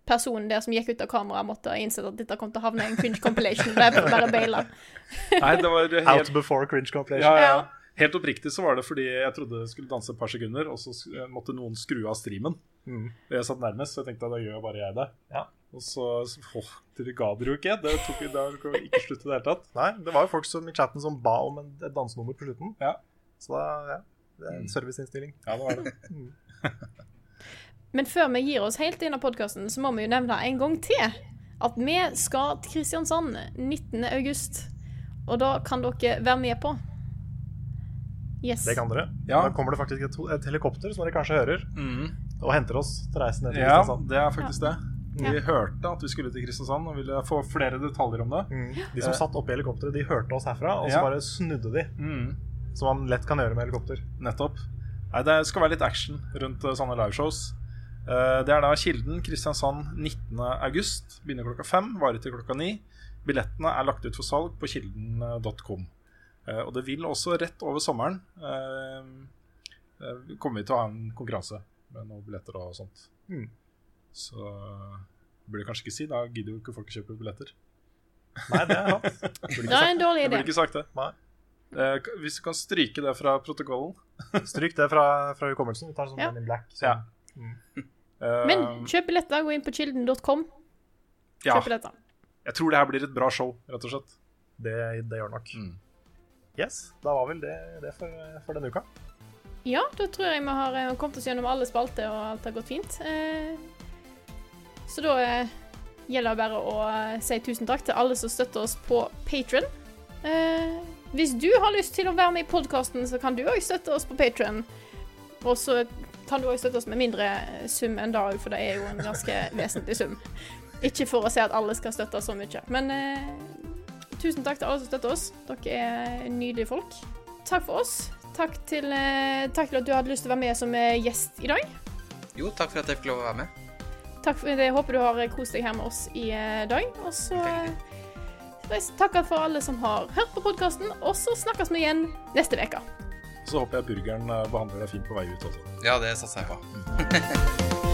personen der som gikk ut av kameraet, måtte ha innsett at dette kom til å havne i en cringe compilation. Det er bare baila. Nei, det var Out before cringe compilation. ja, ja. Helt oppriktig så var det fordi jeg trodde jeg skulle danse et par sekunder, og så måtte noen skru av streamen. Mm. Jeg satt nærmest, så jeg tenkte at da gjør bare jeg det. Ja. Og så åh, det ga dere jo ikke. Det tok det har ikke slutt i det hele tatt. Nei, det var jo folk som, i chatten som ba om en, et dansenummer på slutten. Ja. Så da, ja, det er en serviceinnstilling. Ja, det var det. Men før vi gir oss helt inn av podkasten, så må vi jo nevne en gang til at vi skal til Kristiansand 19. august. Og da kan dere være med på. Yes. Det kan dere. Ja. Da kommer det faktisk et, et helikopter, som dere kanskje hører, og henter oss til reisen ned til Ja, Kristiansand. det er faktisk det. Vi Ja. hørte at vi skulle til Kristiansand og ville få flere detaljer om det. Mm. De som satt oppe i helikopteret, de hørte oss herfra, og så bare snudde de. Mm, Som man lett kan gjøre med helikopter. nettopp. Nei, det skal være litt action rundt eh, sånne liveshows. Eh, Det er da Kilden, Kristiansand 19. august. Begynner klokka fem, varer til klokka ni. Billettene er lagt ut for salg på kilden.com. Eh, Og det vil også rett over sommeren eh, eh, kommer vi til å ha en konkurranse med noen billetter og sånt. Mm. Så burde jeg kanskje ikke si. Da gidder jo ikke folk å kjøpe billetter. Nei, det er sant. Det er en dårlig Jeg idé. burde ikke sagt det. Nei. Eh, Hvis du kan stryke det fra protokollen Stryk det fra, fra hukommelsen. Vi tar sånn Ja. In black. Så. Ja. Eh, Men kjøp billetter, gå inn på kilden.com. ja, Kjøp billetter. jeg tror det her blir et bra show, rett og slett. Det, det gjør det nok. Mm. Yes, da var vel det, det for, for denne uka. Ja, da tror jeg vi har eh, kommet oss gjennom alle spalter, og alt har gått fint. Eh, Så da eh, gjelder det bare å si tusen takk til alle som støtter oss på Patron. Hvis du har lyst til å være med i podkasten, så kan du òg støtte oss på Patron. Og så kan du òg støtte oss med mindre sum enn da, for det er jo en ganske vesentlig sum. Ikke for å si at alle skal støtte oss så mye, men tusen takk til alle som støtter oss. Dere er nydelige folk. Takk for oss. Takk til, eh, takk til at du hadde lyst til å være med som eh, gjest i dag. Jo, takk for at jeg fikk lov å være med. Takk for det. Jeg håper du har kost deg her med oss i eh, dag. Og så eh, takke for alle som har hørt på podkasten, og så snakkes vi igjen neste uke. Så håper jeg burgeren eh, behandler deg fint på vei ut også. Ja, det satser jeg på.